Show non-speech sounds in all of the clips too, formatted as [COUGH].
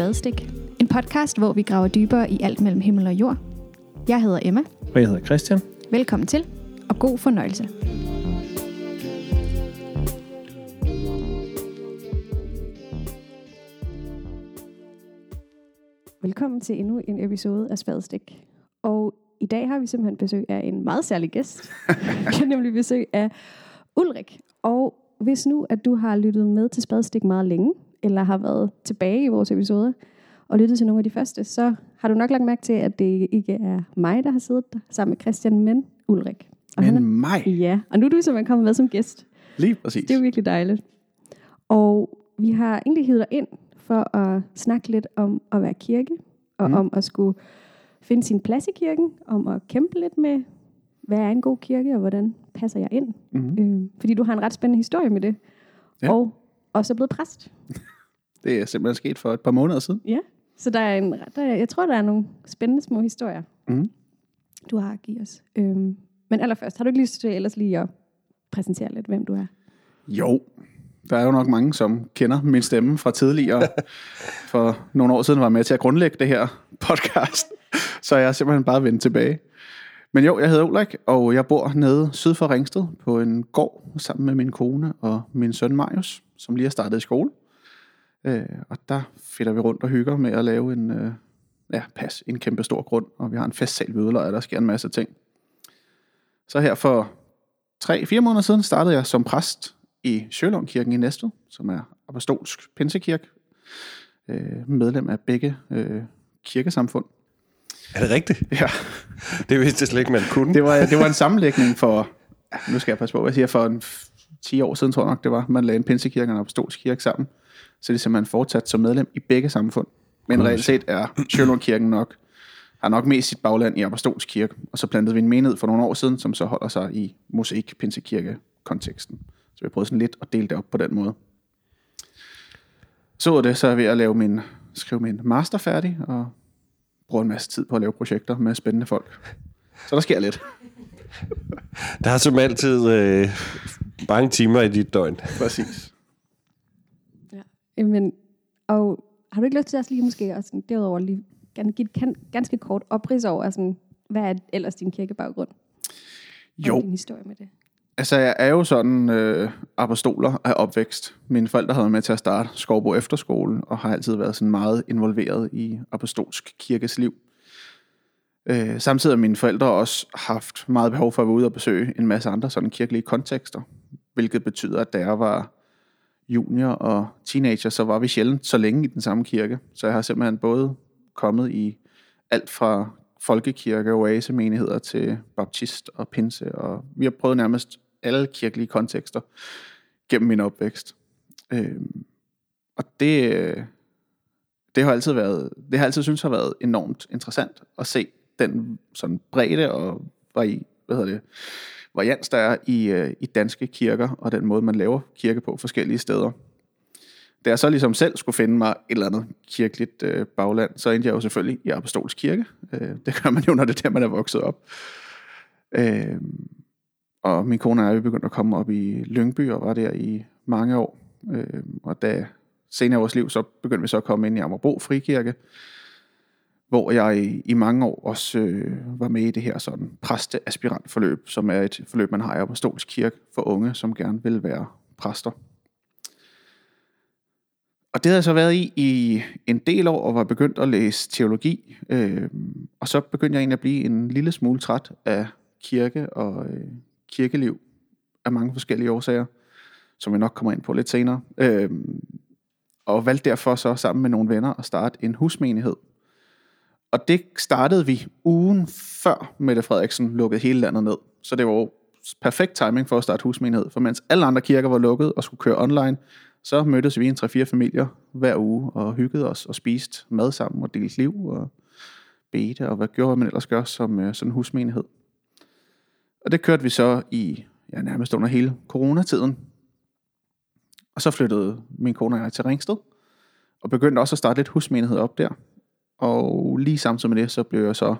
Spadestik. En podcast, hvor vi graver dybere i alt mellem himmel og jord. Jeg hedder Emma. Og jeg hedder Christian. Velkommen til, og god fornøjelse. Velkommen til endnu en episode af Spadestik. Og i dag har vi simpelthen besøg af en meget særlig gæst. [LAUGHS] vi har nemlig besøg af Ulrik. Og hvis nu, at du har lyttet med til Spadestik meget længe, eller har været tilbage i vores episoder, og lyttet til nogle af de første, så har du nok lagt mærke til, at det ikke er mig, der har siddet der sammen med Christian, men Ulrik. Og Men han er, mig. ja, og nu er du simpelthen kommet med som gæst. Lige præcis. Det er virkelig dejligt. Og vi har egentlig hivet dig ind for at snakke lidt om at være kirke, og Mm. mm. om at skulle finde sin plads i kirken, om at kæmpe lidt med, hvad er en god kirke, og hvordan passer jeg ind. Mm-hmm. Øh, fordi du har en ret spændende historie med det. Ja. Og også er blevet præst. [LAUGHS] Det er simpelthen sket for et par måneder siden. Ja. Så der er en, der er, jeg tror, der er nogle spændende små historier, Mhm. du har at give os. Øhm, men allerførst, har du ikke lyst til ellers lige at præsentere lidt, hvem du er? Jo, der er jo nok mange, som kender min stemme fra tidligere. [LAUGHS] For nogle år siden var jeg med til at grundlægge det her podcast. [LAUGHS] Så jeg er simpelthen bare vendt tilbage. Men jo, jeg hedder Ulrik, og jeg bor nede syd for Ringsted på en gård sammen med min kone og min søn Marius, som lige har startet i skole. Øh, og der finder vi rundt og hygger med at lave en, øh, ja, pas, en kæmpe stor grund, og vi har en festsal ved udlejr, der sker en masse ting. Så her for 3-4 måneder siden startede jeg som præst i Sjølundkirken i Næstved, som er apostolsk pinsekirke, øh, medlem af begge øh, kirkesamfund. Er det rigtigt? Ja, Det vidste jeg slet ikke, man kunne. det var, det var en sammenlægning for, nu skal jeg passe på, hvad jeg siger, for en f- 10 år siden, tror jeg nok det var, man lagde en pinsekirke og en apostolsk kirke sammen, så det er simpelthen fortsat som medlem i begge samfund. Men Gud. realitet er Sjølundkirken nok, har nok mest sit bagland i apostolsk kirke, og så plantede vi en menighed for nogle år siden, som så holder sig i mosaik pinsekirke konteksten. Så vi prøvet sådan lidt at dele det op på den måde. Så er det, så er jeg ved at lave min, skrive min master færdig, og bruger en masse tid på at lave projekter med spændende folk. Så der sker lidt. [LAUGHS] Der er som altid øh, mange timer i dit døgn. Præcis. Ja. Men, og har du ikke lyst til også lige måske også sådan, derudover lige gerne give et ganske kort oprids over, sådan, hvad er ellers din kirkebaggrund? Og Jo, din historie med det altså jeg er jo sådan øh, apostoler af opvækst. Mine forældre havde med til at starte Skovbo Efterskole, og har altid været sådan meget involveret i apostolsk kirkes liv. Øh, samtidig har mine forældre også haft meget behov for at være ude og besøge en masse andre sådan kirkelige kontekster, hvilket betyder, at da jeg var junior og teenager, så var vi sjældent så længe i den samme kirke. Så jeg har simpelthen både kommet i alt fra folkekirke og oasemenigheder til baptist og pinse, og vi har prøvet nærmest alle kirkelige kontekster gennem min opvækst. Øh, og det, øh, det har altid været, det har altid synes har været enormt interessant at se den sådan bredde og vari, hvad hedder det, varians, der er i, øh, i danske kirker, og den måde, man laver kirke på forskellige steder. Da jeg så ligesom selv skulle finde mig et eller andet kirkeligt øh, bagland, så endte jeg jo selvfølgelig i Apostolsk Kirke. Øh, det gør man jo, når det er der, man er vokset op. Øh, og min kone og jeg er begyndt at komme op i Lyngby, og var der i mange år. Øh, og da senere i vores liv, så begyndte vi så at komme ind i Amagerbro Frikirke, hvor jeg i, i mange år også øh, var med i det her sådan præsteaspirantforløb, som er et forløb, man har i Apostolsk Kirke for unge, som gerne vil være præster. Og det havde jeg så været i i en del år, og var begyndt at læse teologi. Øh, og så begyndte jeg egentlig at blive en lille smule træt af kirke og øh, kirkeliv af mange forskellige årsager, som vi nok kommer ind på lidt senere. Øh, og valgte derfor så sammen med nogle venner at starte en husmenighed. Og det startede vi ugen før Mette Frederiksen lukkede hele landet ned. Så det var jo perfekt timing for at starte husmenighed. For mens alle andre kirker var lukket og skulle køre online, så mødtes vi en 3-4 familier hver uge og hyggede os og spiste mad sammen og delte liv og bete og hvad gjorde man ellers gør som øh, sådan en husmenighed. Og det kørte vi så i ja, nærmest under hele coronatiden. Og så flyttede min kone og jeg til Ringsted og begyndte også at starte lidt husmenighed op der. Og lige samtidig med det, så blev jeg så,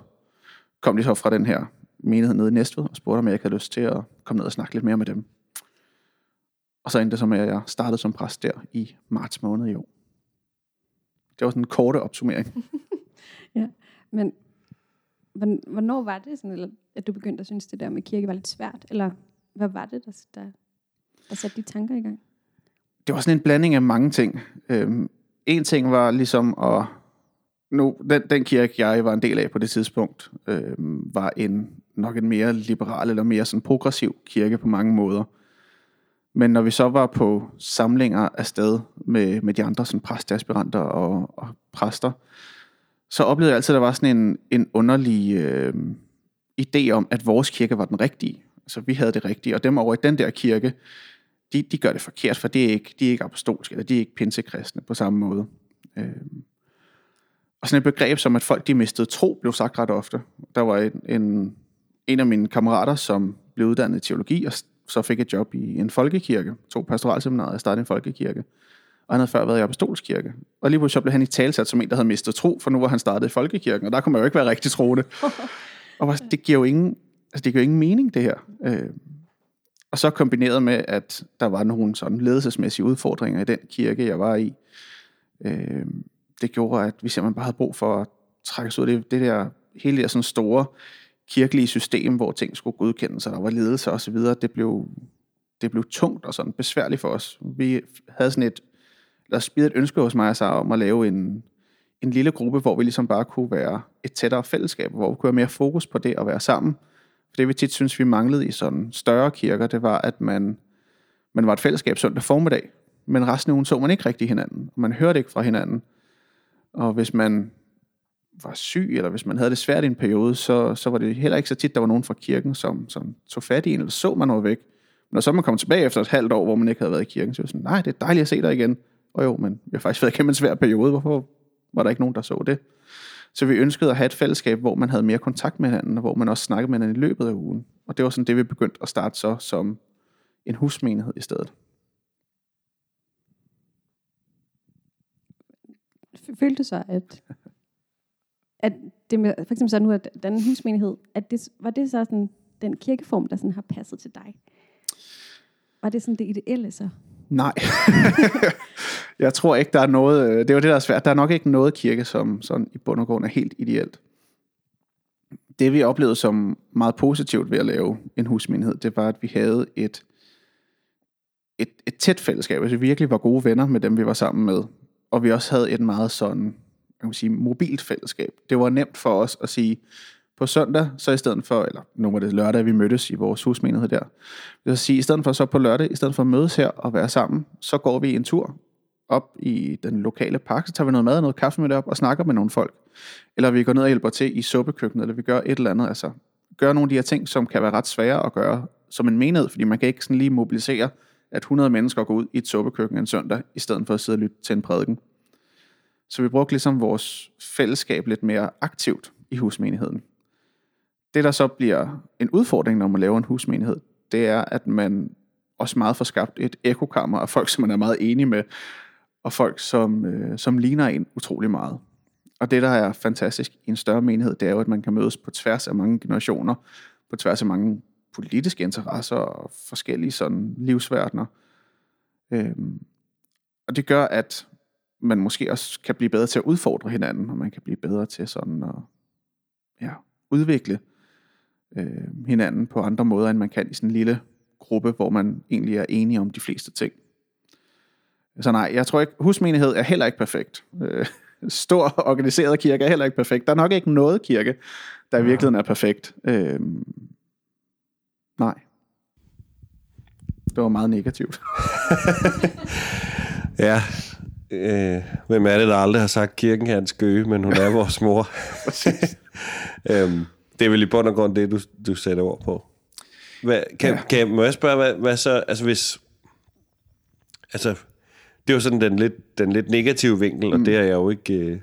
kom de så fra den her menighed nede i Næstved og spurgte, om jeg ikke havde lyst til at komme ned og snakke lidt mere med dem. Og så endte det så med, at jeg startede som præst der i marts måned i år. det var sådan en korte opsummering. [LAUGHS] Ja, men hvornår var det sådan, at du begyndte at synes, det der med kirke var lidt svært? Eller hvad var det, der, der, der satte de tanker i gang? det var sådan en blanding af mange ting. Øhm, en ting var ligesom at... Nu, den, den kirke, jeg var en del af på det tidspunkt, øhm, var en nok en mere liberal eller mere sådan progressiv kirke på mange måder. Men når vi så var på samlinger af sted med, med de andre sådan præsteaspiranter og, og præster, så oplevede jeg altid, at der var sådan en, en underlig øh, idé om, at vores kirke var den rigtige. Altså vi havde det rigtige, og dem over i den der kirke, de, de gør det forkert, for det er ikke, de er ikke apostolske, eller de er ikke pinsekristne på samme måde. Øh, og sådan et begreb som, at folk de mistede tro, blev sagt ret ofte. Der var en, en, en af mine kammerater, som blev uddannet i teologi, og så fik et job i en folkekirke, tog pastoralseminaret og startede en folkekirke. Og han havde før været i apostolskirke. Og lige pludselig så blev han i talsat som en, der havde mistet tro, for nu var han startet i folkekirken, og der kunne man jo ikke være rigtig troende. [LAUGHS] og var- det giver jo ingen, altså det giver jo ingen mening, det her. Øh, og så kombineret med, at der var nogle sådan ledelsesmæssige udfordringer i den kirke, jeg var i. Øh, det gjorde, at vi simpelthen bare havde brug for at trække os ud af det, det der, hele det der sådan store kirkelige system, hvor ting skulle godkendes, og der var ledelse og så videre. Det blev, det blev tungt og sådan besværligt for os. Vi havde sådan et, der spidede et ønske hos mig og Sara om at lave en, en lille gruppe, hvor vi ligesom bare kunne være et tættere fællesskab, hvor vi kunne have mere fokus på det at være sammen. For det vi tit synes, vi manglede i sådan større kirker, det var, at man, man var et fællesskab søndag formiddag, men resten af ugen så man ikke rigtig hinanden, og man hørte ikke fra hinanden. Og hvis man var syg, eller hvis man havde det svært i en periode, så, så var det heller ikke så tit, der var nogen fra kirken, som, som tog fat i en, eller så man noget væk. Men når så man kom tilbage efter et halvt år, hvor man ikke havde været i kirken, så var det sådan, nej, det er dejligt at se dig igen. Og jo, men vi har faktisk været igennem en svær periode, hvorfor var der ikke nogen, der så det? Så vi ønskede at have et fællesskab, hvor man havde mere kontakt med hinanden, og hvor man også snakkede med hinanden i løbet af ugen. Og det var sådan det, vi begyndte at starte så som en husmenighed i stedet. Følte du så, at, at det med, for eksempel så nu, at den husmenighed, at det, var det så sådan, den kirkeform, der sådan har passet til dig? Var det sådan det ideelle så? Nej. [LAUGHS] jeg tror ikke, der er noget... Øh, det er jo det, der er svært. Der er nok ikke noget kirke, som sådan i bund og grund er helt ideelt. Det, vi oplevede som meget positivt ved at lave en husmenighed, det var, at vi havde et, et, et tæt fællesskab. Altså vi virkelig var gode venner med dem, vi var sammen med. Og vi også havde et meget sådan, kan man sige, mobilt fællesskab. Det var nemt for os at sige, på søndag, så i stedet for, eller nu var det lørdag, vi mødtes i vores husmenighed der, så sige, i stedet for så på lørdag, i stedet for at mødes her og være sammen, så går vi en tur op i den lokale park, så tager vi noget mad og noget kaffe med det op og snakker med nogle folk. Eller vi går ned og hjælper til i suppekøkkenet, eller vi gør et eller andet, altså gør nogle af de her ting, som kan være ret svære at gøre som en menighed, fordi man kan ikke sådan lige mobilisere, at 100 mennesker går ud i et suppekøkken en søndag, i stedet for at sidde og lytte til en prædiken. Så vi brugte ligesom vores fællesskab lidt mere aktivt i husmenigheden. Det, der så bliver en udfordring, når man laver en husmenighed, det er, at man også meget får skabt et ekokammer af folk, som man er meget enige med, og folk, som, øh, som ligner en utrolig meget. Og det, der er fantastisk i en større menighed, det er jo, at man kan mødes på tværs af mange generationer, på tværs af mange politiske interesser og forskellige sådan livsverdener. Øhm, og det gør, at man måske også kan blive bedre til at udfordre hinanden, og man kan blive bedre til sådan at ja, udvikle øh, hinanden på andre måder, end man kan i sådan en lille gruppe, hvor man egentlig er enige om de fleste ting. Så nej, jeg tror ikke, husmenighed er heller ikke perfekt. Øh, stor organiseret kirke er heller ikke perfekt. Der er nok ikke noget kirke, der i virkeligheden er perfekt. Øh, nej. Det var meget negativt. [LAUGHS] Ja. Øh, hvem er det, der aldrig har sagt, kirken er en skøge, men hun er [LAUGHS] vores mor? [LAUGHS] øhm, det er vel i bund og grund det, du, du sætter ord på. Hvad, kan, Ja. kan, må jeg spørge, hvad, hvad så, altså hvis, altså, det er jo sådan den lidt, den lidt negative vinkel, og det har jeg jo ikke, øh,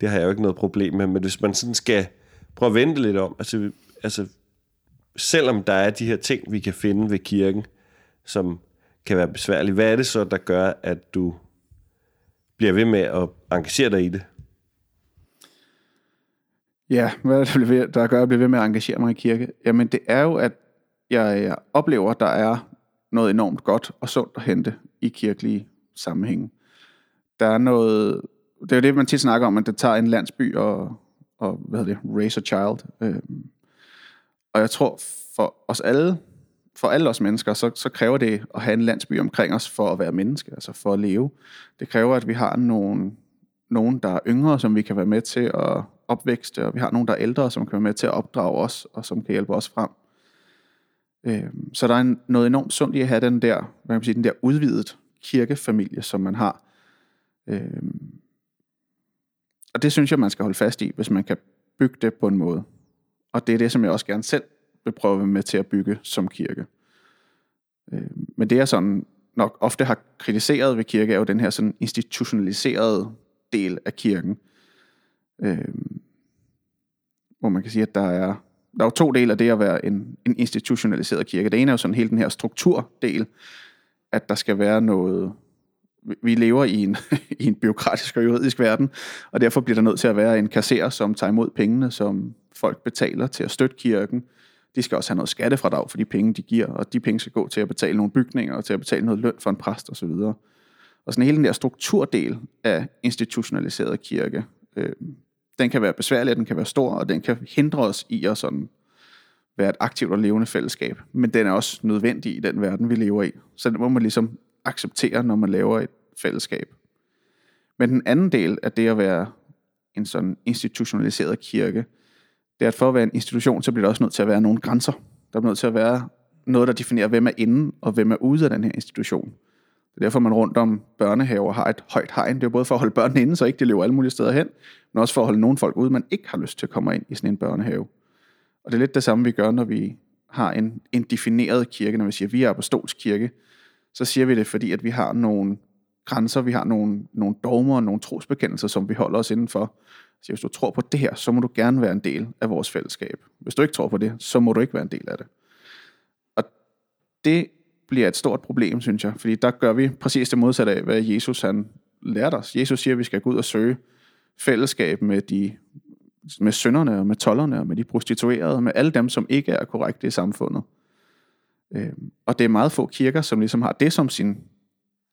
det har jeg jo ikke noget problem med, men hvis man sådan skal prøve at vente lidt om, altså, altså, selvom der er de her ting, vi kan finde ved kirken, som kan være besværlige, hvad er det så, der gør, at du bliver ved med at engagere dig i det? Ja, hvad er det, ved- der gør, at jeg bliver ved med at engagere mig i kirke? Jamen, det er jo, at jeg, jeg oplever, at der er noget enormt godt og sundt at hente i kirkelige sammenhænge. Der er noget det er jo det, man tit snakker om, at det tager en landsby og, og hvad hedder det, raise a child. Øhm, og jeg tror, for os alle, for alle os mennesker, så, så kræver det at have en landsby omkring os for at være menneske, altså for at leve. Det kræver, at vi har nogen, nogen, der er yngre, som vi kan være med til at opvækste, og vi har nogen, der er ældre, som kan være med til at opdrage os, og som kan hjælpe os frem. Øhm, så der er noget enormt sundt i at have den der, hvad man sige, den der udvidet kirkefamilie, som man har. Øhm, og det synes jeg, man skal holde fast i, hvis man kan bygge det på en måde. Og det er det, som jeg også gerne selv vil prøve med til at bygge som kirke. Øhm, men det er sådan nok ofte har kritiseret ved kirke, er jo den her sådan institutionaliserede del af kirken. Øhm, hvor man kan sige, at der er der er jo to dele af det at være en, en institutionaliseret kirke. Det ene er jo sådan hele den her strukturdel, at der skal være noget... Vi lever i en, [LAUGHS] i en byråkratisk og juridisk verden, og derfor bliver der nødt til at være en kasser, som tager imod pengene, som folk betaler til at støtte kirken. De skal også have noget skattefradrag for de penge, de giver, og de penge skal gå til at betale nogle bygninger, og til at betale noget løn for en præst osv. Og, og sådan hele den der strukturdel af institutionaliseret kirke, øh, den kan være besværlig, den kan være stor, og den kan hindre os i at sådan være et aktivt og levende fællesskab. Men den er også nødvendig i den verden, vi lever i. Så det må man ligesom acceptere, når man laver et fællesskab. Men den anden del af det at være en sådan institutionaliseret kirke, det er, at for at være en institution, så bliver der også nødt til at være nogle grænser. Der er nødt til at være noget, der definerer, hvem er inde og hvem er ude af den her institution. Det er derfor, man rundt om børnehaver har et højt hegn. Det er både for at holde børnene inde, så ikke de løber alle mulige steder hen, men også for at holde nogle folk ude, man ikke har lyst til at komme ind i sådan en børnehave. Og det er lidt det samme, vi gør, når vi har en, en defineret kirke. Når vi siger, at vi er apostolsk kirke, så siger vi det, fordi at vi har nogle grænser, vi har nogle, nogle dogmer og nogle trosbekendelser, som vi holder os indenfor. Så hvis du tror på det her, så må du gerne være en del af vores fællesskab. Hvis du ikke tror på det, så må du ikke være en del af det. Og det bliver et stort problem, synes jeg, fordi der gør vi præcis det modsatte af, hvad Jesus han lærte os. Jesus siger, at vi skal gå ud og søge fællesskab med de med sønderne og med tollerne og med de prostituerede, med alle dem, som ikke er korrekte i samfundet. Øh, og det er meget få kirker, som ligesom har det som sin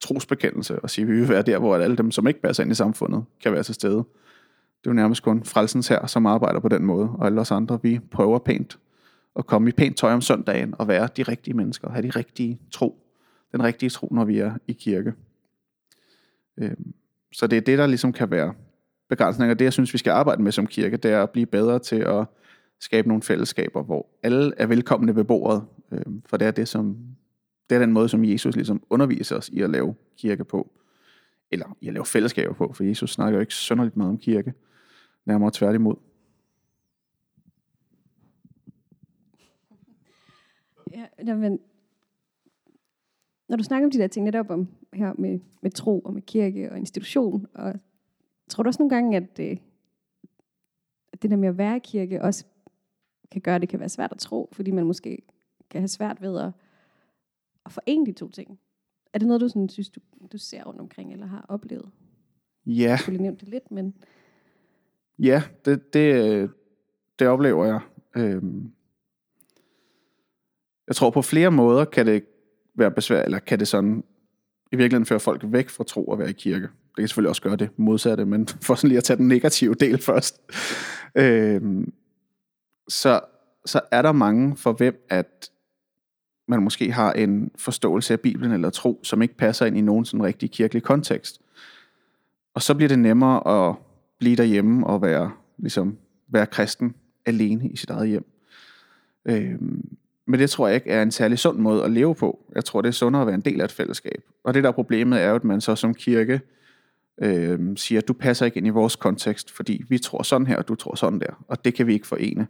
trosbekendelse, og siger, at vi vil være der, hvor alle dem, som ikke passer ind i samfundet, kan være til stede. Det er jo nærmest kun frelsens her, som arbejder på den måde, og alle os andre, vi prøver pænt at komme i pænt tøj om søndagen og være de rigtige mennesker, og have de rigtige tro, den rigtige tro, når vi er i kirke. Øh, så det er det, der ligesom kan være begrænsninger. Det, jeg synes, vi skal arbejde med som kirke, det er at blive bedre til at skabe nogle fællesskaber, hvor alle er velkomne ved bordet. Øh, for det er, det, som, det er den måde, som Jesus ligesom underviser os i at lave kirke på. Eller i at lave fællesskaber på, for Jesus snakker jo ikke sønderligt meget om kirke. Nærmere tværtimod. Ja, men når du snakker om de der ting netop om her med, med tro og med kirke og institution og Tror du også nogle gange, at, det, at det der med at være i kirke også kan gøre, at det kan være svært at tro, fordi man måske kan have svært ved at, at forene de to ting? Er det noget, du sådan, synes, du, du ser rundt omkring, eller har oplevet? Ja. Du lige nævnt det lidt, men... Ja, det, det, det oplever jeg. Øhm. Jeg tror på flere måder kan det være besvær, eller kan det sådan i virkeligheden føre folk væk fra tro og være i kirke. Det kan selvfølgelig også gøre det modsatte, men [LAUGHS] for sådan lige at tage den negative del først. øh, så, så er der mange for hvem, at man måske har en forståelse af Bibelen eller tro, som ikke passer ind i nogen sådan rigtig kirkelig kontekst. Og så bliver det nemmere at blive derhjemme og være, ligesom, være kristen alene i sit eget hjem. Øhm, men det tror jeg ikke er en særlig sund måde at leve på. Jeg tror, det er sundere at være en del af et fællesskab. Og det der problemet er jo, at man så som kirke øh, siger, du passer ikke ind i vores kontekst, fordi vi tror sådan her, og du tror sådan der. Og det kan vi ikke forene.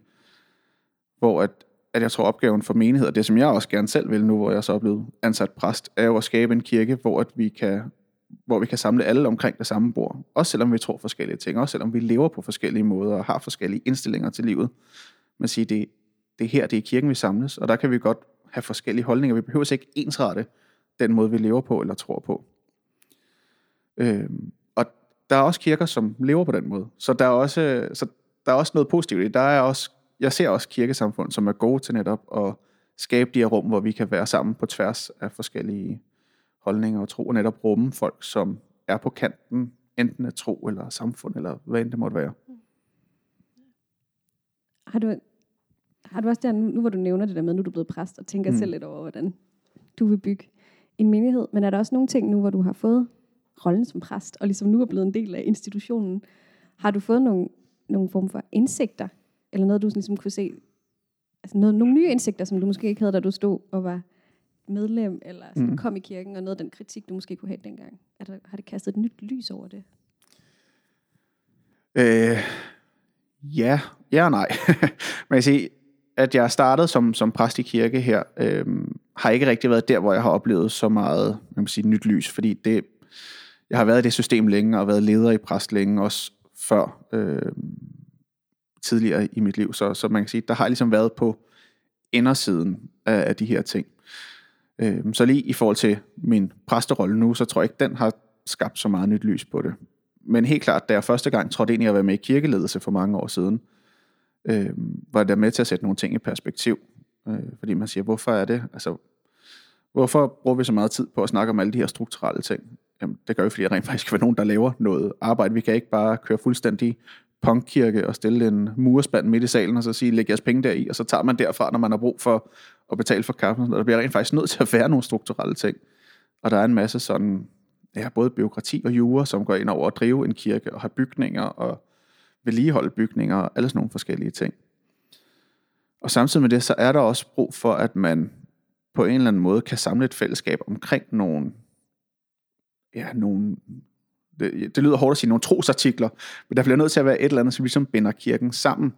Hvor at, at jeg tror, opgaven for menigheder, det som jeg også gerne selv vil nu, hvor jeg så er blevet ansat præst, er jo at skabe en kirke, hvor at vi kan hvor vi kan samle alle omkring det samme bord. Også selvom vi tror forskellige ting, også selvom vi lever på forskellige måder og har forskellige indstillinger til livet. Men sige, det, det er her, det er kirken, vi samles, og der kan vi godt have forskellige holdninger. Vi behøver ikke ensrette den måde, vi lever på eller tror på. Øhm, og der er også kirker, som lever på den måde. Så der er også, så der er også noget positivt i Der er også, jeg ser også kirkesamfund, som er gode til netop at skabe de her rum, hvor vi kan være sammen på tværs af forskellige holdninger og tro, og netop rumme folk, som er på kanten, enten af tro eller samfund, eller hvad end det måtte være. Har du, har du også der, nu, hvor du nævner det der med, nu er du blevet præst, og tænker mm. selv lidt over, hvordan du vil bygge en menighed, men er der også nogle ting nu, hvor du har fået rollen som præst, og ligesom nu er blevet en del af institutionen, har du fået nogle, nogle form for indsigter, eller noget, du ligesom kunne se, altså noget, nogle nye indsigter, som du måske ikke havde, da du stod og var medlem, eller sådan, Mm. kom i kirken, og noget af den kritik, du måske kunne have dengang. Er der, har det kastet et nyt lys over det? Øh, ja, ja og nej. [LAUGHS] Men jeg sige, at jeg startede som, som præst i kirke her, øh, har ikke rigtig været der, hvor jeg har oplevet så meget man sige, nyt lys, fordi det, jeg har været i det system længe, og været leder i præst længe, også før øh, tidligere i mit liv. Så, så man kan sige, der har jeg ligesom været på indersiden af, af de her ting. Øh, så lige i forhold til min præsterolle nu, så tror jeg ikke, den har skabt så meget nyt lys på det. Men helt klart, da jeg første gang trådte ind i at være med i kirkeledelse for mange år siden, øh, var det med til at sætte nogle ting i perspektiv. Øh, fordi man siger, hvorfor er det? Altså, hvorfor bruger vi så meget tid på at snakke om alle de her strukturelle ting? Jamen, det gør vi, fordi der rent faktisk skal være nogen, der laver noget arbejde. Vi kan ikke bare køre fuldstændig punkkirke og stille en murespand midt i salen, og så sige, læg jeres penge deri, og så tager man derfra, når man har brug for at betale for kaffen. Og der bliver rent faktisk nødt til at være nogle strukturelle ting. Og der er en masse sådan, ja, både byråkrati og jura, som går ind over at drive en kirke, og have bygninger, og vedligeholde bygninger, og alle sådan nogle forskellige ting. Og samtidig med det, så er der også brug for, at man på en eller anden måde kan samle et fællesskab omkring nogle, ja, nogle, det, det lyder hårdt at sige, nogle trosartikler, men der bliver nødt til at være et eller andet, som ligesom binder kirken sammen.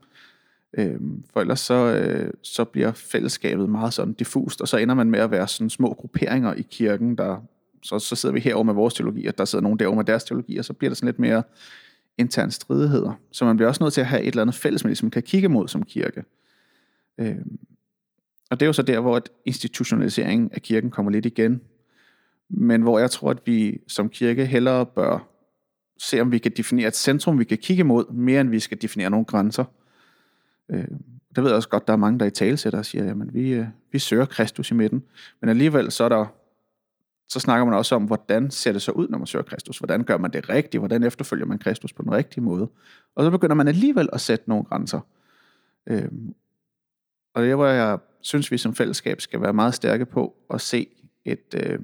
Øhm, for ellers så, øh, så bliver fællesskabet meget sådan diffust, og så ender man med at være sådan små grupperinger i kirken, der så, så sidder vi herovre med vores teologi, og der sidder nogen derovre med deres teologi, og så bliver der sådan lidt mere interne stridigheder. Så man bliver også nødt til at have et eller andet fælles, man ligesom kan kigge mod som kirke. Øhm, og det er jo så der, hvor et institutionalisering af kirken kommer lidt igen. Men hvor jeg tror, at vi som kirke hellere bør se, om vi kan definere et centrum, vi kan kigge mod, mere end vi skal definere nogle grænser. Øh, det ved jeg også godt, der er mange, der i talesætter og siger, jamen vi, øh, vi søger Kristus i midten. Men alligevel så er der så snakker man også om, hvordan ser det så ud, når man søger Kristus? Hvordan gør man det rigtigt? Hvordan efterfølger man Kristus på den rigtige måde? Og så begynder man alligevel at sætte nogle grænser. Øhm, og det er, hvor jeg synes, vi som fællesskab skal være meget stærke på at se et... Øh,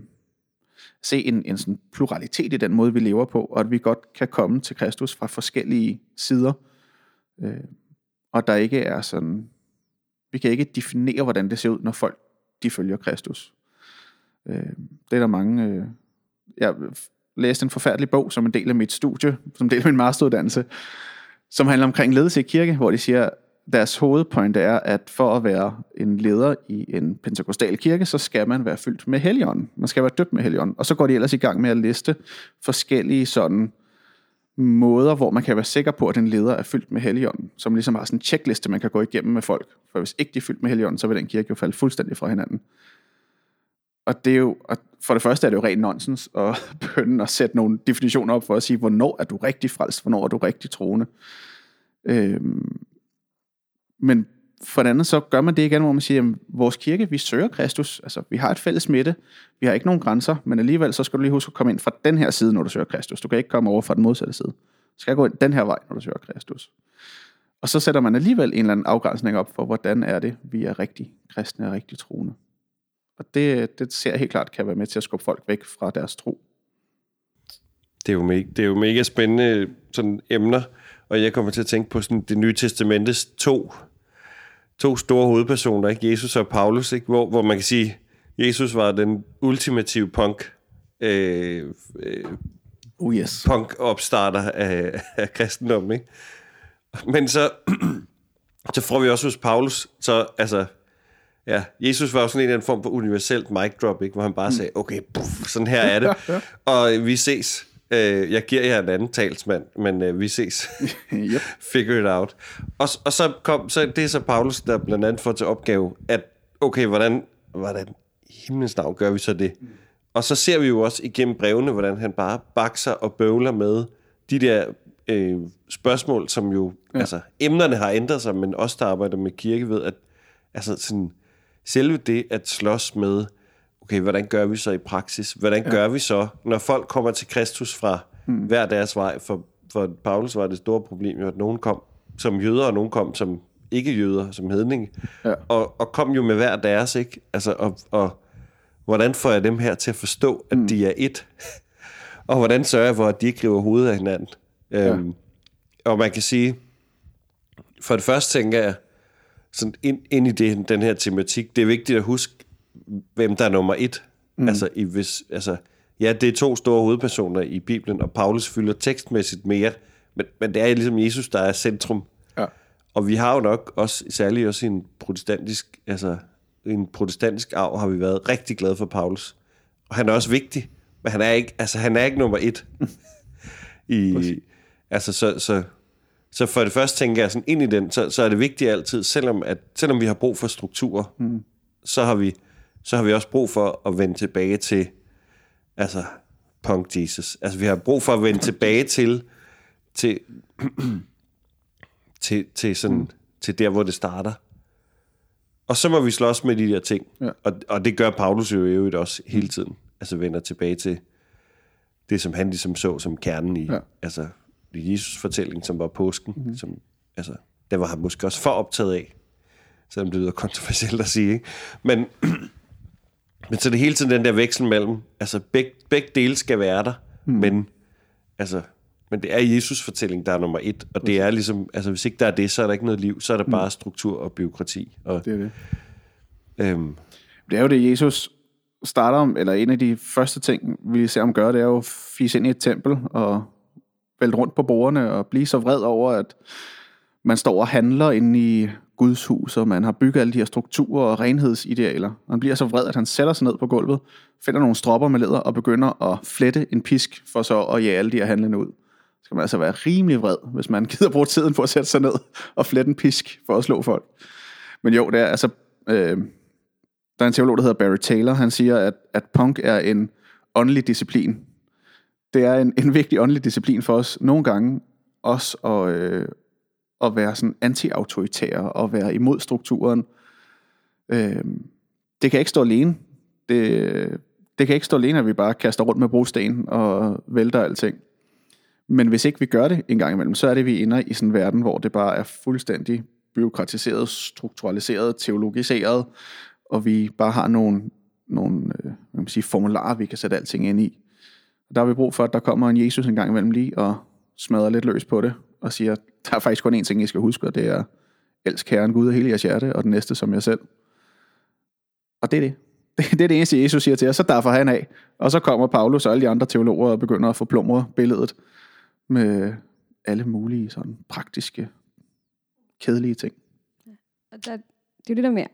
se en, en sådan pluralitet i den måde, vi lever på, og at vi godt kan komme til Kristus fra forskellige sider. Øh, og der ikke er sådan... Vi kan ikke definere, hvordan det ser ud, når folk de følger Kristus. Øh, det er der mange... Øh, jeg læste en forfærdelig bog som en del af mit studie, som en del af min masteruddannelse, som handler omkring ledelse i kirke, hvor de siger, deres hovedpoint er, at for at være en leder i en pentakostal kirke, så skal man være fyldt med helligånden. Man skal være døbt med helligånden. Og så går de ellers i gang med at liste forskellige sådan måder, hvor man kan være sikker på, at en leder er fyldt med helligånden. Som ligesom har sådan en checkliste, man kan gå igennem med folk. For hvis ikke de er fyldt med helligånden, så vil den kirke jo falde fuldstændig fra hinanden. Og det er jo, og for det første er det jo rent nonsens at [LAUGHS] begynde at sætte nogle definitioner op for at sige, hvornår er du rigtig frelst, hvornår er du rigtig troende. Øhm, men for det andet, så gør man det igen, hvor man siger, at vores kirke, vi søger Kristus. Altså, vi har et fælles midte. Vi har ikke nogen grænser, men alligevel så skal du lige huske at komme ind fra den her side, når du søger Kristus. Du kan ikke komme over fra den modsatte side. Du skal gå ind den her vej, når du søger Kristus. Og så sætter man alligevel en eller anden afgrænsning op for, hvordan er det, vi er rigtig kristne og rigtig troende. Og det, det ser jeg helt klart kan være med til at skubbe folk væk fra deres tro. Det er jo mega, det er jo mega spændende sådan emner, og jeg kommer til at tænke på sådan det nye testamentes to, to store hovedpersoner, ikke? Jesus og Paulus, ikke? Hvor, hvor man kan sige, Jesus var den ultimative punk, øh, øh, Oh yes. punk-opstarter af, af kristendommen, ikke? Men så, [CLEARS THROAT] så får vi også hos Paulus, så altså, ja, Jesus var jo sådan en eller anden form for universelt mic drop, ikke? Hvor han bare sagde, okay, puff, sådan her er det, [LAUGHS] og vi ses. Øh, jeg giver jer en anden talsmand, men øh, vi ses. [LAUGHS] yep. Figure it out. Og, og så kom, så det er så Paulus, der blandt andet får til opgave, at okay, hvordan, hvordan himlens navn gør vi så det? Mm. Og så ser vi jo også igennem brevene, hvordan han bare bakser og bøvler med de der øh, spørgsmål, som jo, ja. altså emnerne har ændret sig, men også der arbejder med kirke ved, at altså sådan, selve det at slås med, okay, hvordan gør vi så i praksis? Hvordan ja. gør vi så, når folk kommer til Kristus fra mm. hver deres vej. For, for Paulus var det store problem jo, at nogen kom som jøder, og nogen kom som ikke-jøder, som hedning. Ja. Og, og kom jo med hver deres, ikke? Altså, og, og hvordan får jeg dem her til at forstå, at mm. de er et? [LAUGHS] og hvordan sørger jeg for, at de ikke river hovedet af hinanden? Ja. Øhm, og man kan sige, for det første tænker jeg, sådan ind, ind i det, den her tematik, det er vigtigt at huske, hvem der er nummer et. Mm. Altså, i, hvis, altså, ja, det er to store hovedpersoner i Bibelen, og Paulus fylder tekstmæssigt mere, men, men det er ligesom Jesus, der er centrum. Ja. Og vi har jo nok også, særligt også i en protestantisk, altså en protestantisk arv, har vi været rigtig glade for Paulus. Og han er også vigtig, men han er ikke, altså, han er ikke nummer et. [LAUGHS] I, altså, så, så, så for det første tænker jeg sådan ind i den, så, så er det vigtigt altid, selvom, at, selvom vi har brug for strukturer, mm. så, har vi, så har vi også brug for at vende tilbage til, altså, punk Jesus. Altså, vi har brug for at vende tilbage til, til, [CLEARS THROAT] til, til, sådan, mm. til der, hvor det starter. Og så må vi slås med de der ting. Ja. Og, og det gør Paulus jo i øvrigt også hele tiden. Altså vender tilbage til det, som han ligesom så som kernen i ja. altså, Jesus fortælling, som var påsken. Mm-hmm. Som, altså, det var han måske også for optaget af. Selvom det lyder kontroversielt at sige. Ikke? Men, [CLEARS THROAT] men så det hele tiden den der veksel mellem, altså begge, begge dele skal være der, mm. men altså, men det er Jesus fortælling, der er nummer et, og det er ligesom, altså hvis ikke der er det, så er der ikke noget liv, så er der mm. bare struktur og byråkrati. Og, det er det. Øhm, det er jo det, Jesus starter om, eller en af de første ting, vi ser ham gøre, det er jo at fise ind i et tempel og vælte rundt på bordene og blive så vred over, at man står og handler inde i Guds hus, og man har bygget alle de her strukturer og renhedsidealer. Og han bliver så vred, at han sætter sig ned på gulvet, finder nogle stropper med læder og begynder at flette en pisk for så at jage alle de her handlende ud. Så skal man altså være rimelig vred, hvis man [LAUGHS] gider bruge tiden på at sætte sig ned og flette en pisk for at slå folk. Men jo, det er altså... Øh, der er en teolog, der hedder Barry Taylor. Han siger, at, at punk er en åndelig disciplin. Det er en, en vigtig åndelig disciplin for os. Nogle gange også at, øh, at være sådan anti-autoritære og være imod strukturen. Øh, det kan ikke stå alene. Det, det kan ikke stå alene, at vi bare kaster rundt med brosten og vælter alting. Men hvis ikke vi gør det en gang imellem, så er det, vi ender i sådan en verden, hvor det bare er fuldstændig byråkratiseret, strukturaliseret, teologiseret, og vi bare har nogle, nogle øh, hvad man sige, formularer, vi kan sætte alting ind i. Og der har vi brug for, at der kommer en Jesus en gang imellem lige og smadrer lidt løs på det, og siger, der er faktisk kun én ting, I skal huske, og det er, elsk Herren Gud af hele jeres hjerte, og den næste som jer selv. Og det er det. [LAUGHS] Det er det eneste, Jesus siger til os, så derfor han af. Og så kommer Paulus og alle de andre teologer og begynder at få plumre billedet med alle mulige sådan praktiske, kedelige ting. Ja. Og der, det er jo det der med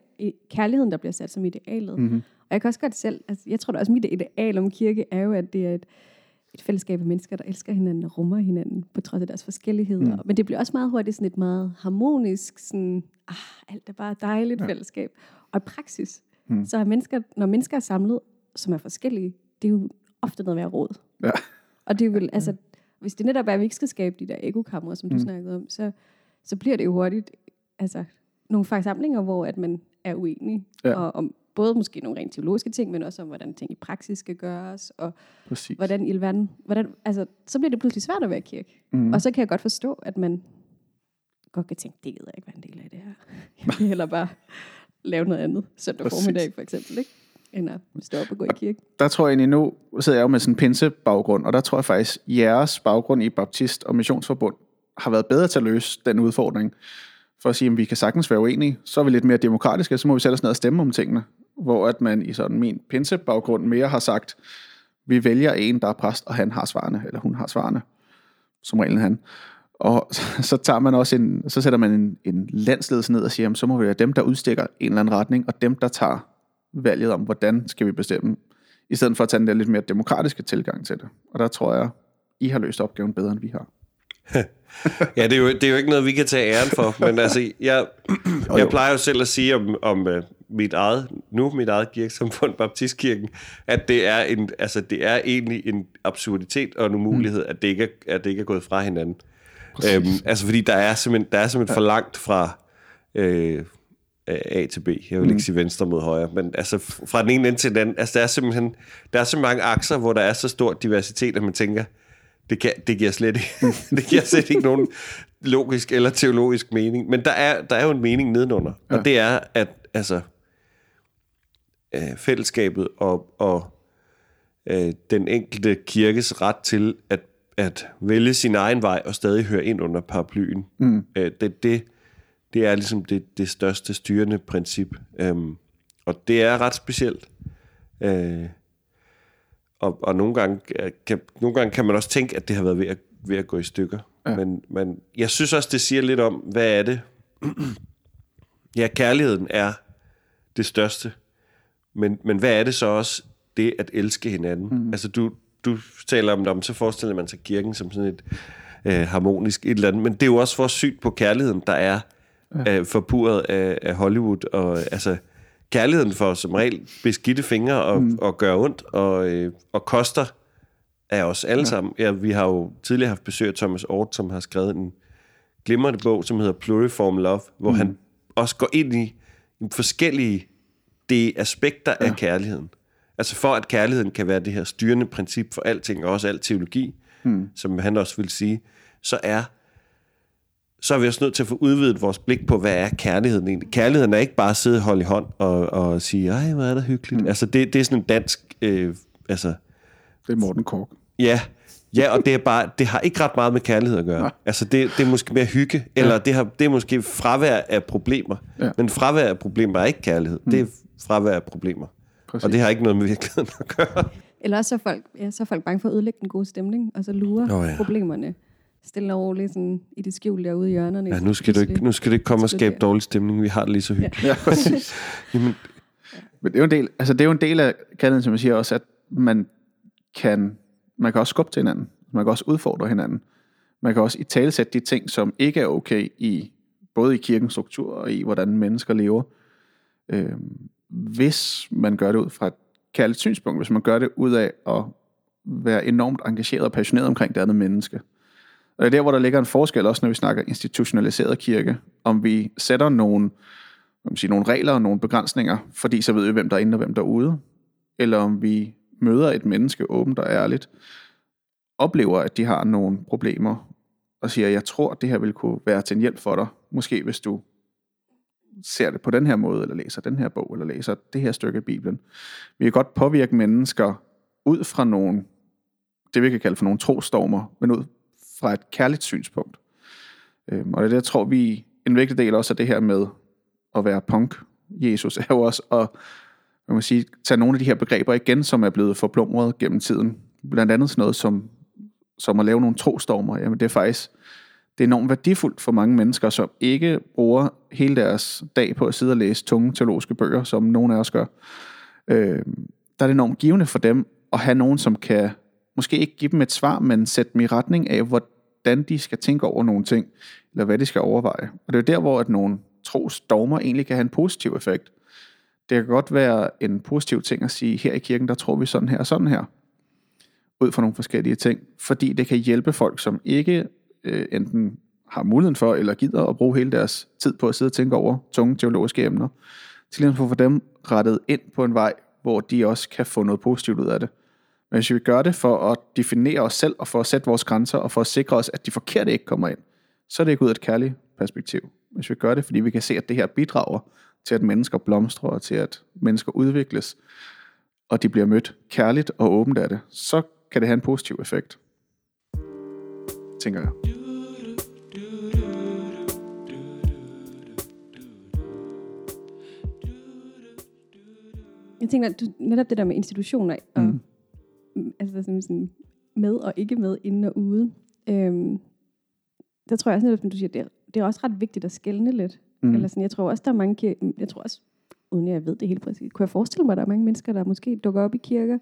kærligheden, der bliver sat som idealet. Mm-hmm. Og jeg kan også godt selv, altså, jeg tror da også, mit ideal om kirke er jo, at det er et, et fællesskab af mennesker, der elsker hinanden og rummer hinanden på trods af deres forskelligheder. Mm. Men det bliver også meget hurtigt sådan et meget harmonisk, sådan, ah, alt er bare dejligt ja. fællesskab. Og i praksis, mm. så er mennesker, når mennesker er samlet, som er forskellige, det er jo ofte noget mere råd. Ja. Og det er jo, altså, hvis det netop er, at vi ikke skal skabe de der ekokamre, som du mm. snakkede om, så, så bliver det jo hurtigt altså, nogle forsamlinger, hvor at man er uenig. Ja. Og om både måske nogle rent teologiske ting, men også om, hvordan ting i praksis skal gøres, og Præcis. hvordan i verden, hvordan, altså, så bliver det pludselig svært at være kirke. Mm. Og så kan jeg godt forstå, at man godt kan tænke, det gider jeg ikke være en del af det her. [LAUGHS] Jeg vil heller bare lave noget andet søndag formiddag, for eksempel, ikke? end at stå op og gå i kirke. Der tror jeg egentlig, nu sidder jeg jo med sådan en pinse-baggrund, og der tror jeg faktisk, jeres baggrund i Baptist og Missionsforbund har været bedre til at løse den udfordring. For at sige, at vi kan sagtens være uenige, så er vi lidt mere demokratiske, så må vi sætte os ned og stemme om tingene. Hvor at man i sådan min pinse-baggrund mere har sagt, vi vælger en, der er præst, og han har svarene, eller hun har svarene. Som regel han. Og [LAUGHS] så tager man også en, så sætter man en, en landsledelse ned og siger, jamen, så må vi være dem, der udstikker en eller anden retning, og dem, der tager valget om, hvordan skal vi bestemme, i stedet for at tage den der lidt mere demokratiske tilgang til det. Og der tror jeg, I har løst opgaven bedre, end vi har ja, det er, jo, det er jo ikke noget, vi kan tage æren for, men altså, jeg, [CLEARS THROAT] jeg plejer jo selv at sige om, om uh, mit eget, nu mit eget kirkesamfund, [LAUGHS] Baptistkirken, at det er, en, altså, det er egentlig en absurditet og en umulighed, mm. at, det ikke er, at det ikke er gået fra hinanden. Øhm, altså, fordi der er simpelthen, der er simpelthen ja. for langt fra, øh, A til B. Jeg vil ikke mm. sige venstre mod højre, men altså fra den ene ende til den anden. Altså der er simpelthen der er så mange akser, hvor der er så stor diversitet, at man tænker, det, kan, det giver slet ikke, [LAUGHS] det giver slet ikke nogen logisk eller teologisk mening. Men der er, der er jo en mening nedenunder, ja. og det er, at altså, øh, fællesskabet og, og øh, den enkelte kirkes ret til at, at vælge sin egen vej og stadig høre ind under paraplyen, mm. øh, det, det, det er ligesom det, det største styrende princip. Um, og det er ret specielt. Uh, og, og nogle, gange kan, nogle gange kan man også tænke, at det har været ved at, ved at gå i stykker. Ja. Men, men jeg synes også, det siger lidt om, hvad er det? [CLEARS THROAT] ja, kærligheden er det største. Men, men hvad er det så også, det at elske hinanden? Mm. Altså, du, du taler om det, så forestiller man sig kirken som sådan et øh, harmonisk et eller andet. Men det er jo også for syn på kærligheden, der er ja. øh, forpuret af, af Hollywood. Og altså, kærligheden for som regel beskidte fingre og, mm. og gør ondt og, øh, og koster af os alle ja. sammen. Ja, vi har jo tidligere haft besøg af Thomas Ort, som har skrevet en glimrende bog, som hedder Pluriform Love, hvor mm. han også går ind i forskellige de aspekter ja. af kærligheden. Altså for at kærligheden kan være det her styrende princip for alting, og også al teologi, mm. som han også vil sige, så er så er vi også nødt til at få udvidet vores blik på, hvad er kærligheden egentlig. Kærligheden er ikke bare at sidde og holde i hånd og, og sige, ej, hvor er det hyggeligt. Mm. Altså, det, det er sådan en dansk... Øh, altså, det er Morten Kork. Ja, ja, og det er bare, det har ikke ret meget med kærlighed at gøre. Nej. Altså, det, det er måske mere hygge, eller ja. det, har, det er måske fravær af problemer. Ja. Men fravær af problemer er ikke kærlighed. Mm. Det er fravær af problemer. Præcis. Og det har ikke noget med virkeligheden at gøre. Eller også så er folk, ja, så er folk bange for at ødelægge den gode stemning, og så lurer oh, ja. problemerne stille og roligt sådan, i det skjulte derude i hjørnerne. Ja, nu skal, du ikke, nu skal det ikke komme og skabe dårlig stemning. Vi har det lige så hyggeligt. Ja, [LAUGHS] ja præcis. Jamen, Men det er jo en del, altså det er jo en del af kaldet, som jeg siger også, at man kan, man kan også skubbe til hinanden. Man kan også udfordre hinanden. Man kan også i talesætte de ting, som ikke er okay i både i kirkens struktur og i, hvordan mennesker lever. Øh, hvis man gør det ud fra et kærligt synspunkt, hvis man gør det ud af at være enormt engageret og passioneret omkring det andet menneske. Og det er der, hvor der ligger en forskel, også når vi snakker institutionaliseret kirke, om vi sætter nogle, man sige, nogle regler og nogle begrænsninger, fordi så ved vi, hvem der er inde og hvem der er ude, eller om vi møder et menneske åbent og ærligt, oplever, at de har nogle problemer, og siger, jeg tror, at det her vil kunne være til en hjælp for dig. Måske hvis du ser det på den her måde, eller læser den her bog, eller læser det her stykke af Bibelen. Vi kan godt påvirke mennesker ud fra nogle, det vi kan kalde for nogle trostormer, men ud fra et kærligt synspunkt. Øhm, og det er det, jeg tror, vi en vigtig del også af det her med at være punk. Jesus [LAUGHS] er jo også at man må sige, tage nogle af de her begreber igen, som er blevet forblomret gennem tiden. Blandt andet sådan noget som, som at lave nogle trostormer. Jamen det er faktisk det er enormt værdifuldt for mange mennesker, som ikke bruger hele deres dag på at sidde og læse tunge teologiske bøger, som nogle af os gør. Øh, der er det enormt givende for dem at have nogen, som kan måske ikke give dem et svar, men sætte dem i retning af, hvordan de skal tænke over nogle ting, eller hvad de skal overveje. Og det er der, hvor at nogle tros dogmer egentlig kan have en positiv effekt. Det kan godt være en positiv ting at sige, her i kirken, der tror vi sådan her og sådan her, ud fra nogle forskellige ting, fordi det kan hjælpe folk, som ikke øh, enten har muligheden for, eller gider at bruge hele deres tid på at sidde og tænke over tunge teologiske emner, til ligesom at få dem rettet ind på en vej, hvor de også kan få noget positivt ud af det. Men hvis vi gør det for at definere os selv, og for at sætte vores grænser, og for at sikre os, at de forkerte ikke kommer ind, så er det ikke ud af et kærligt perspektiv. Hvis vi gør det, fordi vi kan se, at det her bidrager til, at mennesker blomstrer, og til, at mennesker udvikles, og de bliver mødt kærligt og åbent af det, så kan det have en positiv effekt. Tænker jeg. Jeg tænker, du, netop det der med institutioner, og mm altså sådan, sådan med og ikke med, inde og ude. Øhm, der tror jeg også, som du siger, det er, det er også ret vigtigt at skælne lidt. Mm. Eller sådan, jeg tror også, der er mange, jeg tror også, uden jeg ved det helt præcis, kunne jeg forestille mig, at der er mange mennesker, der måske dukker op i kirker,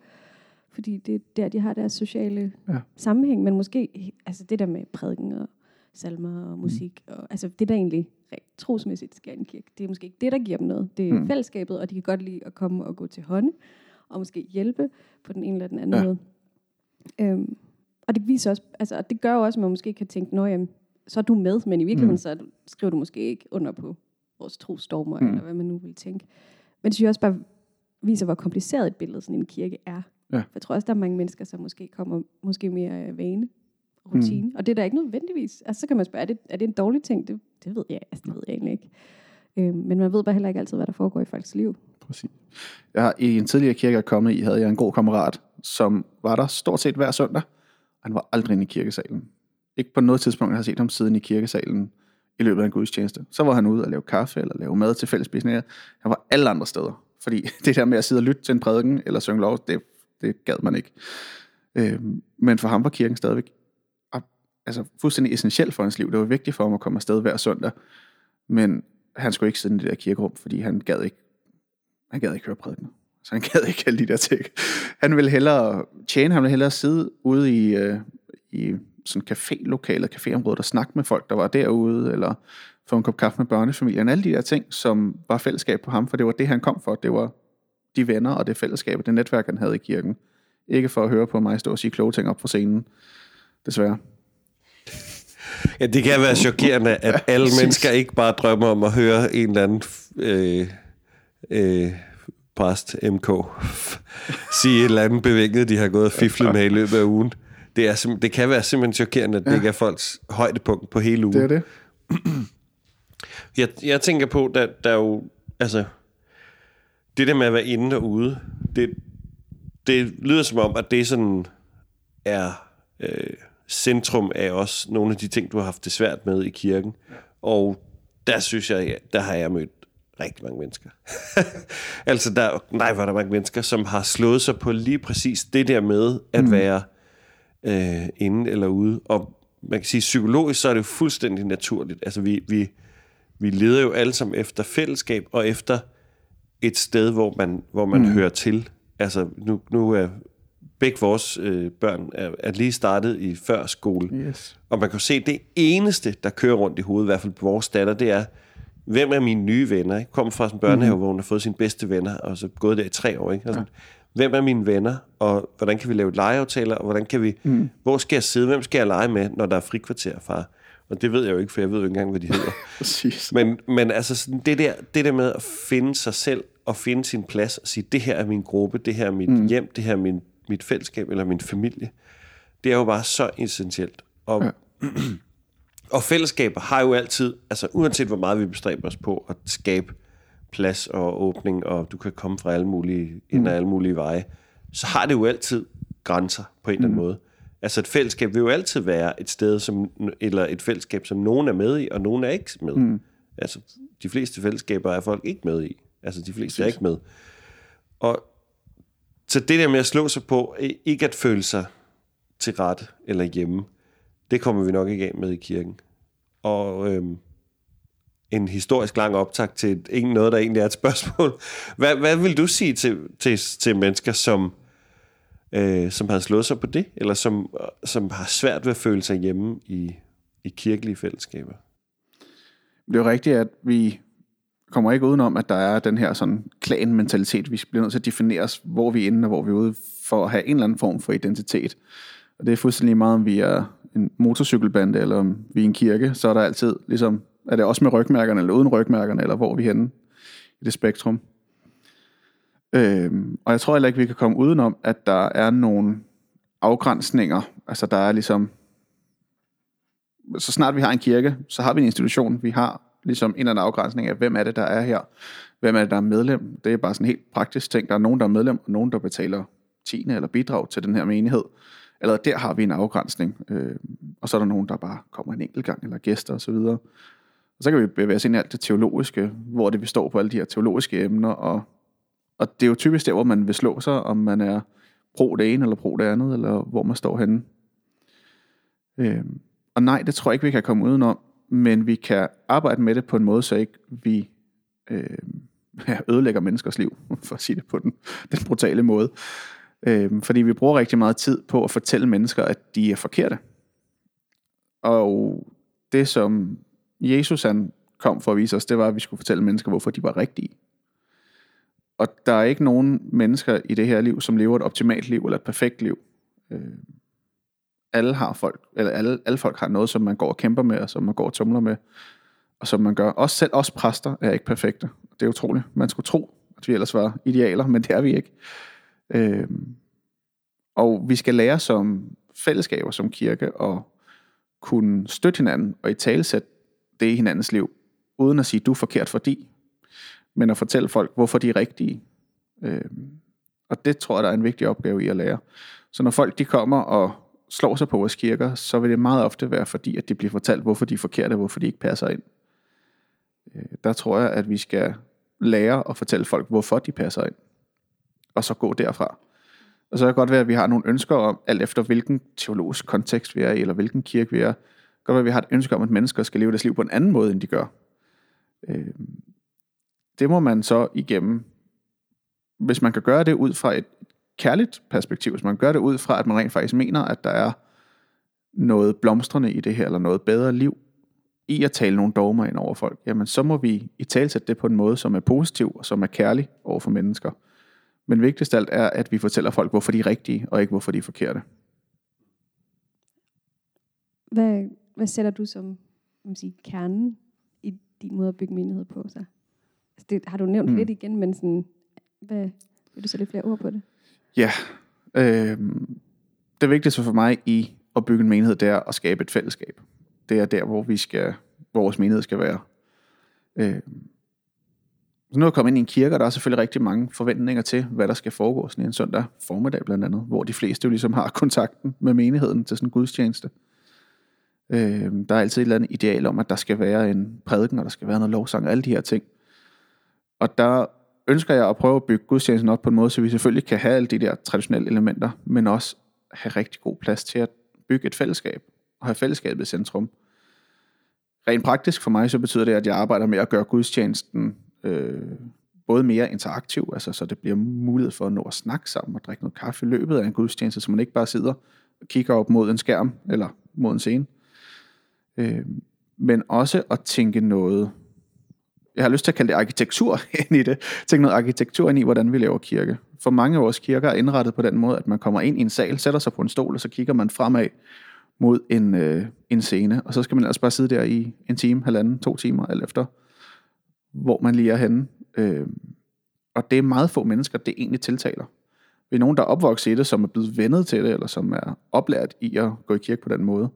fordi det er der, de har deres sociale ja. sammenhæng, men måske, altså det der med prædiken og salmer og musik, mm. og, altså det der egentlig trosmæssigt sker i en kirke, det er måske ikke det, der giver dem noget. Det er mm. fællesskabet, og de kan godt lide at komme og gå til hånden og måske hjælpe på den ene eller den anden ja. måde. Øhm, og det viser også, altså, det gør også, at man måske kan tænke, nå jamen, så er du med, men i virkeligheden, mm. så skriver du måske ikke under på vores trostormer, mm. eller hvad man nu vil tænke. Men det synes jeg også bare viser, hvor kompliceret et billede sådan en kirke er. Ja. For jeg tror også, der er mange mennesker, som måske kommer måske mere af vane rutine. Mm. Og det er da ikke nødvendigvis. Altså, så kan man spørge, er det, er det en dårlig ting? Det, det ved jeg, altså, det ved jeg egentlig ikke. Øh, men man ved bare heller ikke altid, hvad der foregår i folks liv. Præcis. Jeg I en tidligere kirke, jeg kommet i, havde jeg en god kammerat, som var der stort set hver søndag. Han var aldrig inde i kirkesalen. Ikke på noget tidspunkt, jeg har set ham siden i kirkesalen i løbet af en gudstjeneste. Så var han ude og lave kaffe eller lave mad til fællesspisninger. Han var alle andre steder. Fordi [LAUGHS] det der med at sidde og lytte til en prædiken eller synge lov, det, det gad man ikke. Øh, men for ham var kirken stadigvæk ah, altså, fuldstændig essentiel for hans liv. Det var vigtigt for ham at komme afsted hver søndag. Men han skulle ikke sidde i det der kirkerum, fordi han gad ikke, han gad ikke høre prædikener. Så han gad ikke alle de der ting. Han ville hellere tjene, han ville hellere sidde ude i, øh, i sådan café-lokalet, caféområdet og snakke med folk, der var derude, eller få en kop kaffe med børnefamilien. Alle de der ting, som var fællesskab på ham, for det var det, han kom for. Det var de venner og det fællesskab, det netværk, han havde i kirken. Ikke for at høre på mig stå og sige kloge ting op på scenen, desværre. Ja, det kan være chokerende, at ja, alle [LAUGHS] mennesker ikke bare drømmer om at høre en eller anden øh, øh, præst MK sige et eller andet bevinget, de har gået og fiflet med i løbet af ugen. Det, er det kan være simpelthen chokerende, at det ja. ikke er folks højdepunkt på hele ugen. Det er det. [CLEARS THROAT] jeg, jeg tænker på, der, der er jo, altså, det der med at være inde og ude, det, det lyder som om, at det sådan er øh, centrum af også nogle af de ting, du har haft det svært med i kirken. Og der synes jeg, der har jeg mødt rigtig mange mennesker. [LAUGHS] altså, der, nej, var der mange mennesker, som har slået sig på lige præcis det der med at mm. være øh, inde eller ude. Og man kan sige, psykologisk, så er det jo fuldstændig naturligt. Altså, vi, vi, vi leder jo alle sammen efter fællesskab, og efter et sted, hvor man, hvor man mm. hører til. Altså, nu, nu er begge vores øh, børn er, er lige startet i førskole. Yes. Og man kan se, det eneste, der kører rundt i hovedet, i hvert fald på vores datter, det er, hvem er mine nye venner? Jeg kommer fra en børnehave, mm. hvor hun har fået sine bedste venner, og så gået der i tre år. Ikke? Altså, ja. Hvem er mine venner, og hvordan kan vi lave legeaftaler, og hvordan kan vi, mm. hvor skal jeg sidde, hvem skal jeg lege med, når der er frikvarter, far? Og det ved jeg jo ikke, for jeg ved jo ikke engang, hvad de hedder. [LAUGHS] Præcis. Men, men altså sådan, det, der, det der med at finde sig selv, og finde sin plads, og sige, det her er min gruppe, det her er mit mm. hjem, det her er min mit fællesskab eller min familie, det er jo bare så essentielt. Og, ja. [CLEARS THROAT] og fællesskaber har jo altid, altså uanset hvor meget vi bestræber os på at skabe plads og åbning, og du kan komme fra alle mulige, ind mm. alle mulige veje, så har det jo altid grænser på en eller anden mm. måde. Altså et fællesskab vil jo altid være et sted, som, eller et fællesskab, som nogen er med i, og nogen er ikke med. Mm. Altså de fleste fællesskaber er folk ikke med i. Altså de fleste er ikke med. Og så det der med at slå sig på, ikke at føle sig til ret eller hjemme, det kommer vi nok ikke af med i kirken. Og øhm, en historisk lang optag til et, ikke noget, der egentlig er et spørgsmål. [LAUGHS] Hvad, hvad vil du sige til, til, til mennesker, som, øh, som har slået sig på det, eller som, øh, som har svært ved at føle sig hjemme i, i kirkelige fællesskaber? Det er jo rigtigt, at vi kommer ikke udenom, at der er den her sådan klan-mentalitet. Vi bliver nødt til at definere os, hvor vi er inde og hvor vi er ude, for at have en eller anden form for identitet. Og det er fuldstændig meget, om vi er en motorcykelbande, eller om vi er en kirke, så er der altid, ligesom, er det også med rygmærkerne, eller uden rygmærkerne, eller hvor vi henne i det spektrum. Øhm, og jeg tror heller ikke, vi kan komme udenom, at der er nogle afgrænsninger. Altså der er ligesom, så snart vi har en kirke, så har vi en institution, vi har ligesom en eller anden afgrænsning af, hvem er det, der er her? Hvem er det, der er medlem? Det er bare sådan helt praktisk ting. Der er nogen, der er medlem, og nogen, der betaler tiende eller bidrag til den her menighed. Eller der har vi en afgrænsning. Øh, og så er der nogen, der bare kommer en enkelt gang, eller gæster osv. Og så kan vi bevæge os ind i alt det teologiske, hvor det vi står på alle de her teologiske emner. Og, og det er jo typisk der, hvor man vil slå sig, om man er pro det ene eller pro det andet, eller hvor man står henne. Øh, og nej, det tror jeg ikke, vi kan komme udenom men vi kan arbejde med det på en måde, så ikke vi øh, [LAUGHS] ødelægger menneskers liv, [LAUGHS] for at sige det på den, den brutale måde. Øh, fordi vi bruger rigtig meget tid på at fortælle mennesker, at de er forkerte. Og det, som Jesus han kom for at vise os, det var, at vi skulle fortælle mennesker, hvorfor de var rigtige. Og der er ikke nogen mennesker i det her liv, som lever et optimalt liv eller et perfekt liv. Øh, alle har folk, eller alle, alle folk har noget, som man går og kæmper med, og som man går og tumler med, og som man gør. Også selv os præster er ikke perfekte. Det er utroligt. Man skulle tro, at vi ellers var idealer, men det er vi ikke. Øh, og vi skal lære som fællesskaber, som kirke, og kunne støtte hinanden og i talesætte det i hinandens liv, uden at sige, du er forkert fordi, men at fortælle folk, hvorfor de er rigtige. Øh, og det tror jeg, der er en vigtig opgave i at lære. Så når folk de kommer og slår sig på vores kirker, så vil det meget ofte være fordi, at de bliver fortalt, hvorfor de er forkerte, hvorfor de ikke passer ind. Øh, der tror jeg, at vi skal lære at fortælle folk, hvorfor de passer ind. Og så gå derfra. Og så kan det godt være, at vi har nogle ønsker om, alt efter hvilken teologisk kontekst vi er i, eller hvilken kirke vi er. Det kan godt være, at vi har et ønske om, at mennesker skal leve deres liv på en anden måde, end de gør. Øh, det må man så igennem. Hvis man kan gøre det ud fra et kærligt perspektiv, hvis man gør det ud fra, at man rent faktisk mener, at der er noget blomstrende i det her, eller noget bedre liv, i at tale nogle dogmer ind over folk, jamen så må vi i talsætte det på en måde, som er positiv og som er kærlig over for mennesker. Men vigtigst alt er, at vi fortæller folk, hvorfor de er rigtige, og ikke hvorfor de er forkerte. Hvad, hvad sætter du som man sige, kernen i din måde at bygge menighed på? Så? Altså det har du nævnt mm. lidt igen, men sådan, hvad, vil du lidt flere ord på det? Ja, øh, det vigtigste for mig i at bygge en menighed, det er at skabe et fællesskab. Det er der, hvor vi skal, vores menighed skal være. Øh, så nu er jeg kommet ind i en kirke, og der er selvfølgelig rigtig mange forventninger til, hvad der skal foregå sådan en søndag formiddag blandt andet, hvor de fleste jo ligesom har [LAUGHS] kontakten med menigheden til sådan en gudstjeneste. Øh, der er altid et eller andet ideal om, at der skal være en prædiken, og der skal være noget lovsang, og alle de her ting. Og der ønsker jeg at prøve at bygge gudstjenesten op på en måde, så vi selvfølgelig kan have alle de der traditionelle elementer, men også have rigtig god plads til at bygge et fællesskab, og have fællesskabet i centrum. Rent praktisk for mig, så betyder det, at jeg arbejder med at gøre gudstjenesten øh, både mere interaktiv, altså så det bliver mulighed for at nå at snakke sammen og drikke noget kaffe i løbet af en gudstjeneste, så man ikke bare sidder og kigger op mod en skærm eller mod en scene. Øh, men også at tænke noget, jeg har lyst til at kalde det arkitektur [LAUGHS] ind i det, tænke noget arkitektur ind i, hvordan vi laver kirke. For mange af vores kirker er indrettet på den måde, at man kommer ind i en sal, sætter sig på en stol, og så kigger man fremad mod en, øh, en scene, og så skal man altså bare sidde der i en time, halvanden, to timer, alt efter, hvor man lige er henne. Øh, og det er meget få mennesker, det egentlig tiltaler. Vi er nogen, der er opvokset i det, som er blevet vendet til det, eller som er oplært i at gå i kirke på den måde.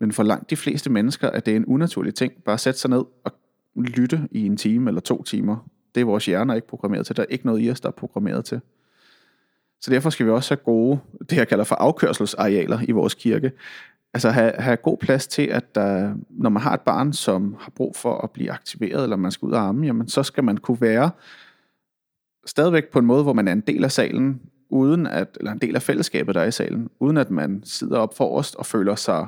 Men for langt de fleste mennesker er det en unaturlig ting. Bare at sætte sig ned og lytte i en time eller to timer. Det er vores hjerner ikke programmeret til. Der er ikke noget i os, der er programmeret til. Så derfor skal vi også have gode, det jeg kalder for afkørselsarealer i vores kirke. Altså have, have god plads til, at der, når man har et barn, som har brug for at blive aktiveret, eller man skal ud og amme, jamen så skal man kunne være stadigvæk på en måde, hvor man er en del af salen, uden at, eller en del af fællesskabet, der er i salen, uden at man sidder op forrest og føler sig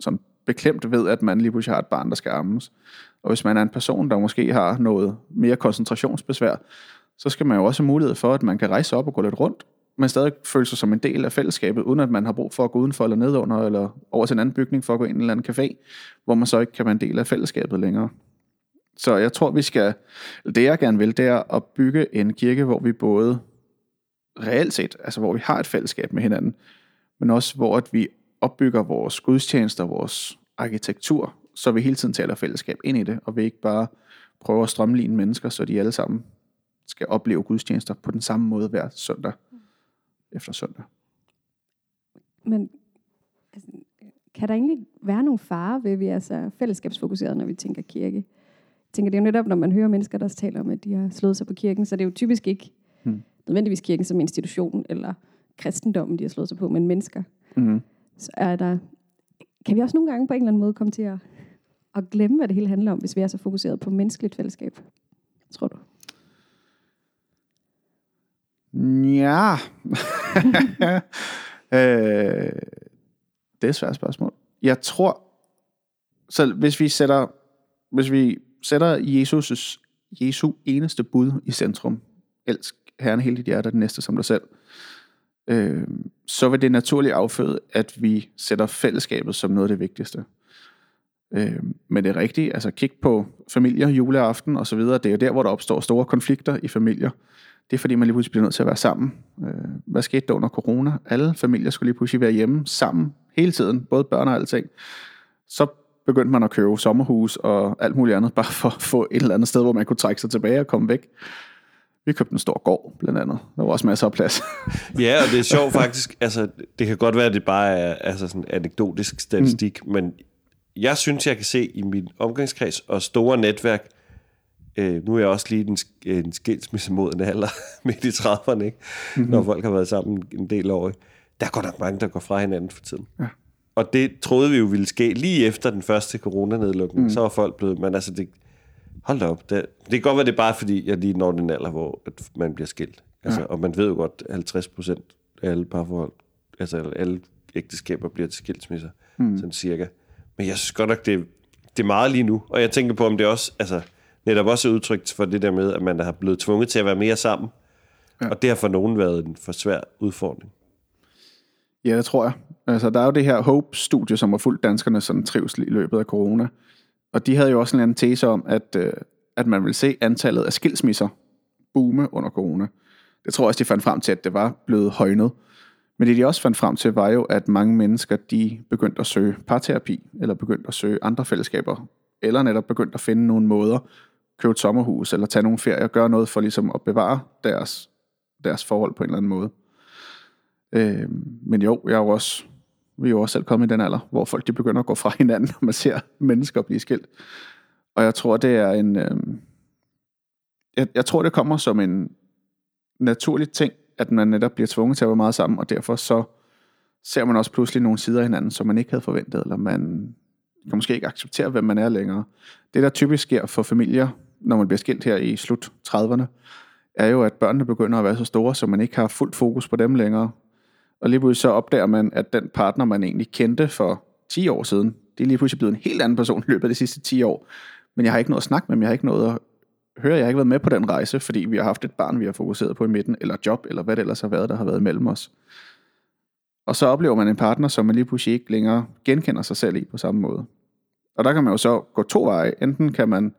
som beklemt ved, at man lige pludselig har et barn, der skal ammes. Og hvis man er en person, der måske har noget mere koncentrationsbesvær, så skal man jo også have mulighed for, at man kan rejse op og gå lidt rundt, man stadig føle sig som en del af fællesskabet, uden at man har brug for at gå udenfor eller nedunder, eller over til en anden bygning for at gå ind i en eller anden café, hvor man så ikke kan være en del af fællesskabet længere. Så jeg tror, vi skal, det jeg gerne vil, det er at bygge en kirke, hvor vi både reelt set, altså hvor vi har et fællesskab med hinanden, men også hvor at vi opbygger vores gudstjenester, vores arkitektur, så vi hele tiden taler fællesskab ind i det, og vi ikke bare prøver at strømligne mennesker, så de alle sammen skal opleve gudstjenester på den samme måde hver søndag efter søndag. Men altså, kan der egentlig være nogle fare ved, at vi er så fællesskabsfokuseret, når vi tænker kirke? Jeg tænker, det er jo netop, når man hører mennesker, der taler om, at de har slået sig på kirken, så det er jo typisk ikke hmm. nødvendigvis kirken som institution, eller kristendommen, de har slået sig på, men mennesker. Hmm. Så er der, kan vi også nogle gange på en eller anden måde komme til at, at glemme, hvad det hele handler om, hvis vi er så fokuseret på menneskeligt fællesskab? Tror du? Ja. [LAUGHS] øh, det er et svært spørgsmål. Jeg tror, så hvis vi sætter, hvis vi sætter Jesus' Jesu eneste bud i centrum, elsk Herren hele dit hjerte, den næste som dig selv, øh, så vil det naturligt afføde, at vi sætter fællesskabet som noget af det vigtigste. Øh, men det er rigtigt, altså kig på familier, juleaften og så videre, det er jo der, hvor der opstår store konflikter i familier. Det er fordi, man lige pludselig bliver nødt til at være sammen. Øh, hvad skete der under corona? Alle familier skulle lige pludselig være hjemme sammen hele tiden, både børn og alting. Så begyndte man at købe sommerhus og alt muligt andet, [LAUGHS] bare for at få et eller andet sted, hvor man kunne trække sig tilbage og komme væk. Vi købte en stor gård, blandt andet. Der var også masser af plads. [LAUGHS] Ja, og det er sjovt faktisk. Altså, det kan godt være, at det bare er altså sådan anekdotisk statistik, mm. men jeg synes, jeg kan se i min omgangskreds og store netværk, øh, nu er jeg også lige en, en skilsmissemoden alder [LAUGHS] midt i 30'erne, ikke? Mm-hmm. når folk har været sammen en del år. Der går nok mange, der går fra hinanden for tiden. Ja. Og det troede vi jo ville ske lige efter den første coronanedlukning. Mm. Så var folk blevet... Men altså, det, hold da op. Det, det kan godt være, det er bare fordi, jeg lige når den alder, hvor at man bliver skilt. Altså, ja. Og man ved jo godt, at 50 procent af alle parforhold, altså alle ægteskaber bliver til skilsmisser. Mm. Sådan cirka. Men jeg synes godt nok, det, det er meget lige nu. Og jeg tænker på, om det også... Altså, netop også er udtrykt for det der med, at man har blevet tvunget til at være mere sammen. Ja. Og det har for nogen været en for svær udfordring. Ja, det tror jeg. Altså, der er jo det her HOPE-studie, som har fulgt danskerne sådan trivsel i løbet af corona. Og de havde jo også en anden tese om, at, øh, at man vil se antallet af skilsmisser boome under corona. Det tror jeg også, de fandt frem til, at det var blevet højnet. Men det de også fandt frem til, var jo, at mange mennesker, de begyndte at søge parterapi, eller begyndte at søge andre fællesskaber, eller netop begyndte at finde nogle måder, købe et sommerhus, eller tage nogle ferier, og gøre noget for ligesom at bevare deres, deres forhold på en eller anden måde. Øh, men jo, jeg er jo også, vi er jo også selv kommet i den alder, hvor folk de begynder at gå fra [LAUGHS] hinanden, når man ser mennesker blive skilt. Og jeg tror, det er en... Øh, jeg, jeg tror, det kommer som en naturlig ting, at man netop bliver tvunget til at være meget sammen, og derfor så ser man også pludselig nogle sider af hinanden, som man ikke havde forventet, eller man kan måske ikke acceptere, hvem man er længere. Det, der typisk sker for familier, når man bliver skilt her i slut 30'erne, er jo, at børnene begynder at være så store, så man ikke har fuldt fokus på dem længere. Og lige pludselig så opdager man, at den partner, man egentlig kendte for 10 år siden, det er lige pludselig blevet en helt anden person i løbet af de sidste 10 år. Men jeg har ikke noget at snakke med dem, jeg har ikke noget at høre, jeg har ikke været med på den rejse, fordi vi har haft et barn, vi har fokuseret på i midten, eller job, eller hvad det ellers har været, der har været mellem os. Og så oplever man en partner, som man lige pludselig ikke længere genkender sig selv i på samme måde. Og der kan man jo så gå to veje. Enten kan man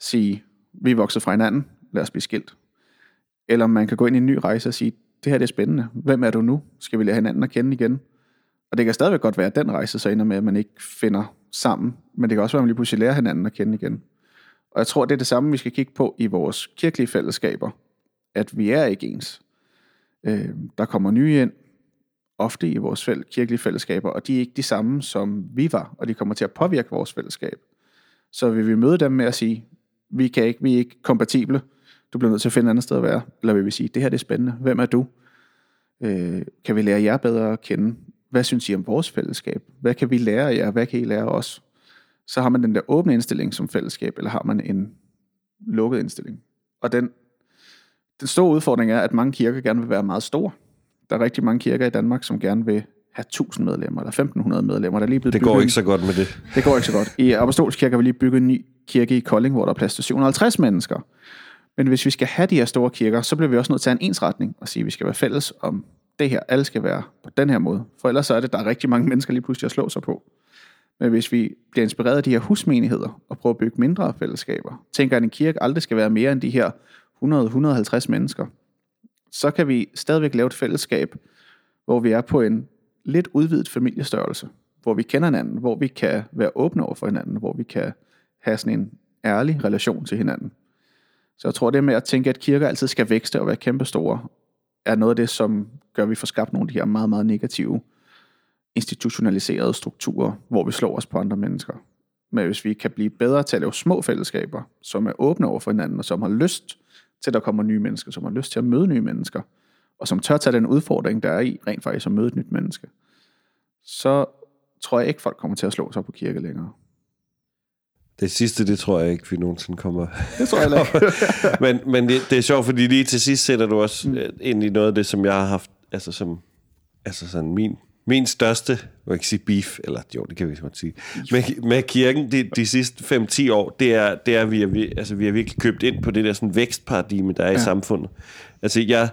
sige, vi er vokset fra hinanden, lad os blive skilt. Eller man kan gå ind i en ny rejse og sige, det her det er spændende. Hvem er du nu? Skal vi lære hinanden at kende igen? Og det kan stadigvæk godt være, at den rejse så ender med, at man ikke finder sammen. Men det kan også være, at man lige pludselig lærer hinanden at kende igen. Og jeg tror, det er det samme, vi skal kigge på i vores kirkelige fællesskaber. At vi er ikke ens. Øh, der kommer nye ind, ofte i vores fæll- kirkelige fællesskaber, og de er ikke de samme, som vi var, og de kommer til at påvirke vores fællesskab. Så vil vi møde dem med at sige, vi, kan ikke, vi er ikke kompatible, du bliver nødt til at finde et andet sted at være, eller vil vi sige, det her det er spændende, hvem er du? Øh, kan vi lære jer bedre at kende? Hvad synes I om vores fællesskab? Hvad kan vi lære jer? Hvad kan I lære os? Så har man den der åbne indstilling som fællesskab, eller har man en lukket indstilling? Og den, den store udfordring er, at mange kirker gerne vil være meget store. Der er rigtig mange kirker i Danmark, som gerne vil have 1000 medlemmer, eller 1500 medlemmer. Der er lige blevet det går ikke så godt med det. Det går ikke så godt. I Apostolsk Kirke har vi lige bygget en ny kirke i Kolding, hvor der er plads til 750 mennesker. Men hvis vi skal have de her store kirker, så bliver vi også nødt til at have en ensretning og sige, at vi skal være fælles om det her. Alle skal være på den her måde. For ellers så er det, der er rigtig mange mennesker lige pludselig at slå sig på. Men hvis vi bliver inspireret af de her husmenigheder og prøver at bygge mindre fællesskaber, tænker at en kirke aldrig skal være mere end de her 100-150 mennesker, så kan vi stadigvæk lave et fællesskab, hvor vi er på en lidt udvidet familiestørrelse, hvor vi kender hinanden, hvor vi kan være åbne over for hinanden, hvor vi kan have sådan en ærlig relation til hinanden. Så jeg tror, det med at tænke, at kirker altid skal vækste og være kæmpestore, er noget af det, som gør, at vi får skabt nogle af de her meget, meget negative institutionaliserede strukturer, hvor vi slår os på andre mennesker. Men hvis vi kan blive bedre til at lave små fællesskaber, som er åbne over for hinanden, og som har lyst til, at der kommer nye mennesker, som har lyst til at møde nye mennesker, og som tør tage den udfordring, der er i rent faktisk at møde et nyt menneske, så tror jeg ikke, folk kommer til at slå sig på kirke længere. Det sidste, det tror jeg ikke, vi nogensinde kommer. Det tror jeg ikke. [LAUGHS] men men det, det er sjovt, fordi lige til sidst sætter du også mm. ind i noget af det, som jeg har haft, altså som, altså sådan min, min største, jeg kan ikke sige beef, eller jo, det kan vi godt sige, med, med kirken de, de sidste 5-10 år, det er, det er vi, er, altså, vi har virkelig købt ind på det der sådan vækstparadigme, der er ja. i samfundet. Altså jeg,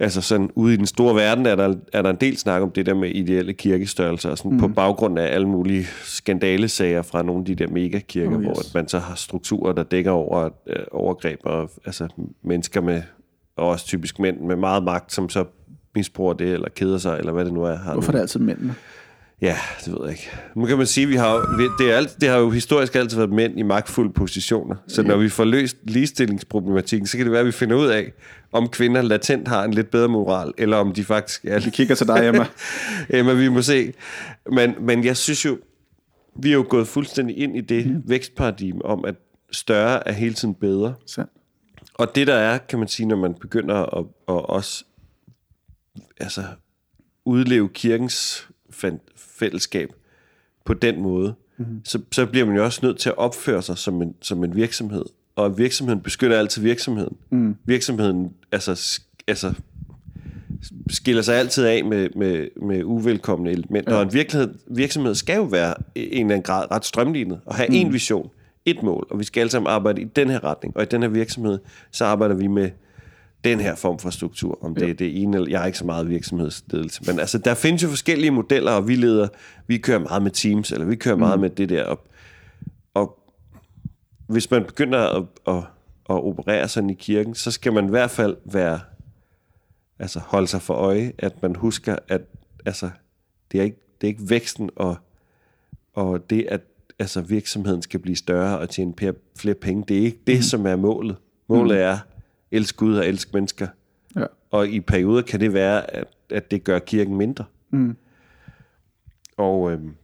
altså sådan ude i den store verden er der, er der en del snak om det der med ideelle kirkestørrelser, sådan mm. på baggrund af alle mulige skandalesager fra nogle af de der megakirker, oh, yes. hvor man så har strukturer, der dækker over øh, overgreb og altså mennesker med, og også typisk mænd med meget magt, som så misbruger det, eller keder sig, eller hvad det nu er. Har Hvorfor er det altid mændene? Ja, det ved jeg ikke. Nu kan man sige, at vi har, vi- det, er alt, det har jo historisk altid været mænd i magtfulde positioner. Så når vi får løst ligestillingsproblematikken, så kan det være, at vi finder ud af, om kvinder latent har en lidt bedre moral, eller om de faktisk er Vi kigger til dig, Emma. [LAUGHS] Emma, vi må se. Men, men jeg synes jo, vi er jo gået fuldstændig ind i det mm. vækstparadigme om, at større er hele tiden bedre. Sandt. Og det der er, kan man sige, når man begynder at, at også altså, udleve kirkens fællesskab på den måde, mm-hmm. så, så bliver man jo også nødt til at opføre sig som en, som en virksomhed. Og virksomheden beskytter altid virksomheden. Mm. Virksomheden altså, altså, skiller sig altid af med, med, med uvelkomne elementer. Ja. Og en virkelighed, virksomhed skal jo være i en eller anden grad ret strømlignet og have mm. en vision, et mål, og vi skal alle sammen arbejde i den her retning. Og i den her virksomhed, så arbejder vi med den her form for struktur, om det er det ene, eller jeg er ikke så meget virksomhedsledelse, men altså, der findes jo forskellige modeller, og vi leder, vi kører meget med teams, eller vi kører meget Mm. med det der, og, og hvis man begynder at, at, at operere sådan i kirken, så skal man i hvert fald være, altså holde sig for øje, at man husker, at altså, det, er ikke, det er ikke væksten og, og det, at altså, virksomheden skal blive større og tjene flere penge, det er ikke det, mm. som er målet. Målet mm. er elske Gud og elske mennesker. Ja. Og i perioder kan det være, at, at det gør kirken mindre. Mm. Og, øhm,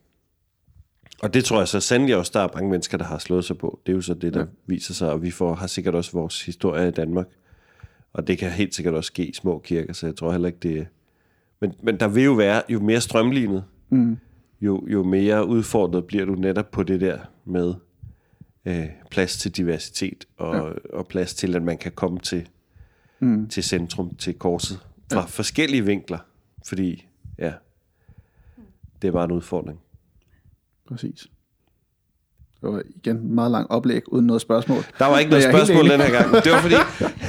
og det tror jeg så sandelig også, der er mange mennesker, der har slået sig på. Det er jo så det, der ja. viser sig, og vi får, har sikkert også vores historie i Danmark. Og det kan helt sikkert også ske i små kirker, så jeg tror heller ikke, det. Men, men der vil jo være, jo mere strømlignet, Mm. jo, jo mere udfordret bliver du netop på det der med øh, plads til diversitet og, ja. og plads til, at man kan komme til, Mm. til centrum, til korset, fra ja. forskellige vinkler. Fordi, ja, det er bare en udfordring. Præcis. Det var igen en meget lang oplæg, uden noget spørgsmål. Der var ikke noget spørgsmål den her gang. Det var fordi,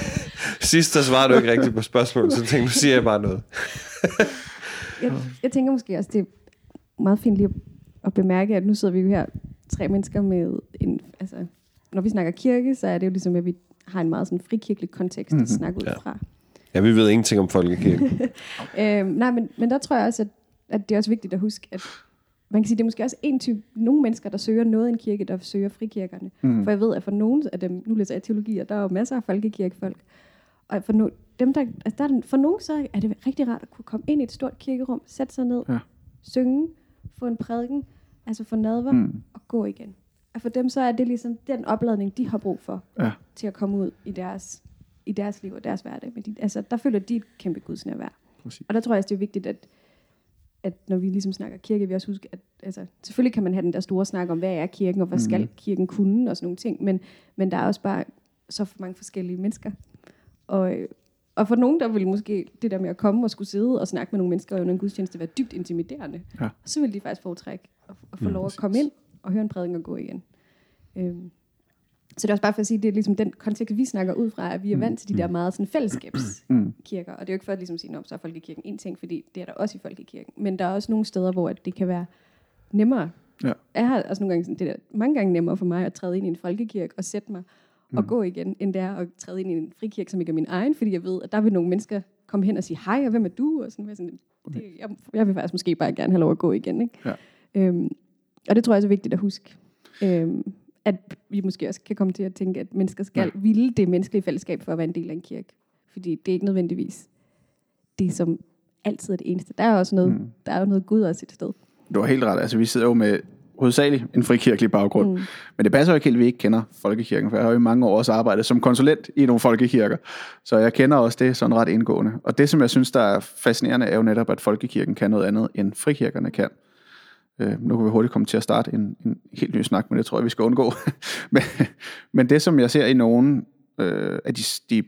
[LAUGHS] sidst der svarede du ikke rigtigt på spørgsmål, så jeg tænkte, nu siger jeg bare noget. Jeg, jeg tænker måske også, det er meget fint lige at, at bemærke, at nu sidder vi jo her, tre mennesker med en, altså, når vi snakker kirke, så er det jo ligesom, at vi har en meget sådan frikirkelig kontekst mm-hmm. at snakke ud Ja. fra. Ja, vi ved ingenting om folkekirken. [LAUGHS] Øhm, nej, men, men der tror jeg også, at, at det er også vigtigt at huske, at man kan sige, det er måske også en type, nogle mennesker, der søger noget i en kirke, der søger frikirkerne. Mm. For jeg ved, at for nogle af dem, nu læser jeg teologi, og der er jo masser af folkekirkefolk, og for, no, dem, der, altså der er, for nogle så er det rigtig rart at kunne komme ind i et stort kirkerum, sætte sig ned, Ja. synge, få en prædiken, altså få nadver Mm. og gå igen. Og for dem så er det ligesom den opladning, de har brug for Ja. til at komme ud i deres, i deres liv og deres hverdag. Men de, altså, der føler de et kæmpe gudsnærvær. Præcis. Og der tror jeg også, det er vigtigt, at, at når vi ligesom snakker kirke, vi også husker, at altså, selvfølgelig kan man have den der store snak om, hvad er kirken, og hvad skal Mhm. kirken kunne, og sådan nogle ting, men, men der er også bare så for mange forskellige mennesker. Og, og for nogen, der vil måske det der med at komme og skulle sidde og snakke med nogle mennesker under en gudstjeneste være dybt intimiderende. Ja. Så vil de faktisk foretrække at, at få Mm, lov at komme ind og høre en prædiken og gå igen. Øhm, så det er også bare for at sige, det er ligesom den kontekst, vi snakker ud fra, at vi er vant til de der meget sådan fællesskabskirker. Og det er jo ikke for at ligesom sige, at så er folkekirken en ting, fordi det er der også i folkekirken. Men der er også nogle steder, hvor at det kan være nemmere. Ja. Jeg har også nogle gange sådan, det der, mange gange nemmere for mig at træde ind i en folkekirke og sætte mig og gå igen, end det er at træde ind i en frikirke, som ikke er min egen, fordi jeg ved, at der vil nogle mennesker komme hen og sige, hej, og hvem er du? Og sådan, jeg sådan det, jeg, jeg vil faktisk måske bare gerne have lov at gå igen. Ikke? Ja. Øhm, og det tror jeg også er vigtigt at huske. Øhm, at vi måske også kan komme til at tænke, at mennesker skal ja. ville det menneskelige fællesskab for at være en del af en kirke. Fordi det er ikke nødvendigvis det, som altid er det eneste. Der er også noget, mm. der er jo noget Gud også et sted. Du har helt ret. Altså, vi sidder jo med hovedsageligt en frikirkelig baggrund. Mm. Men det passer jo ikke helt, at vi ikke kender folkekirken, for jeg har jo i mange år også arbejdet som konsulent i nogle folkekirker. Så jeg kender også det sådan ret indgående. Og det, som jeg synes, der er fascinerende, er jo netop, at folkekirken kan noget andet, end frikirkerne kan. Øh, nu kan vi hurtigt komme til at starte en, en helt ny snak, men det tror jeg, vi skal undgå. [LAUGHS] men, men det, som jeg ser i nogle øh, af de, de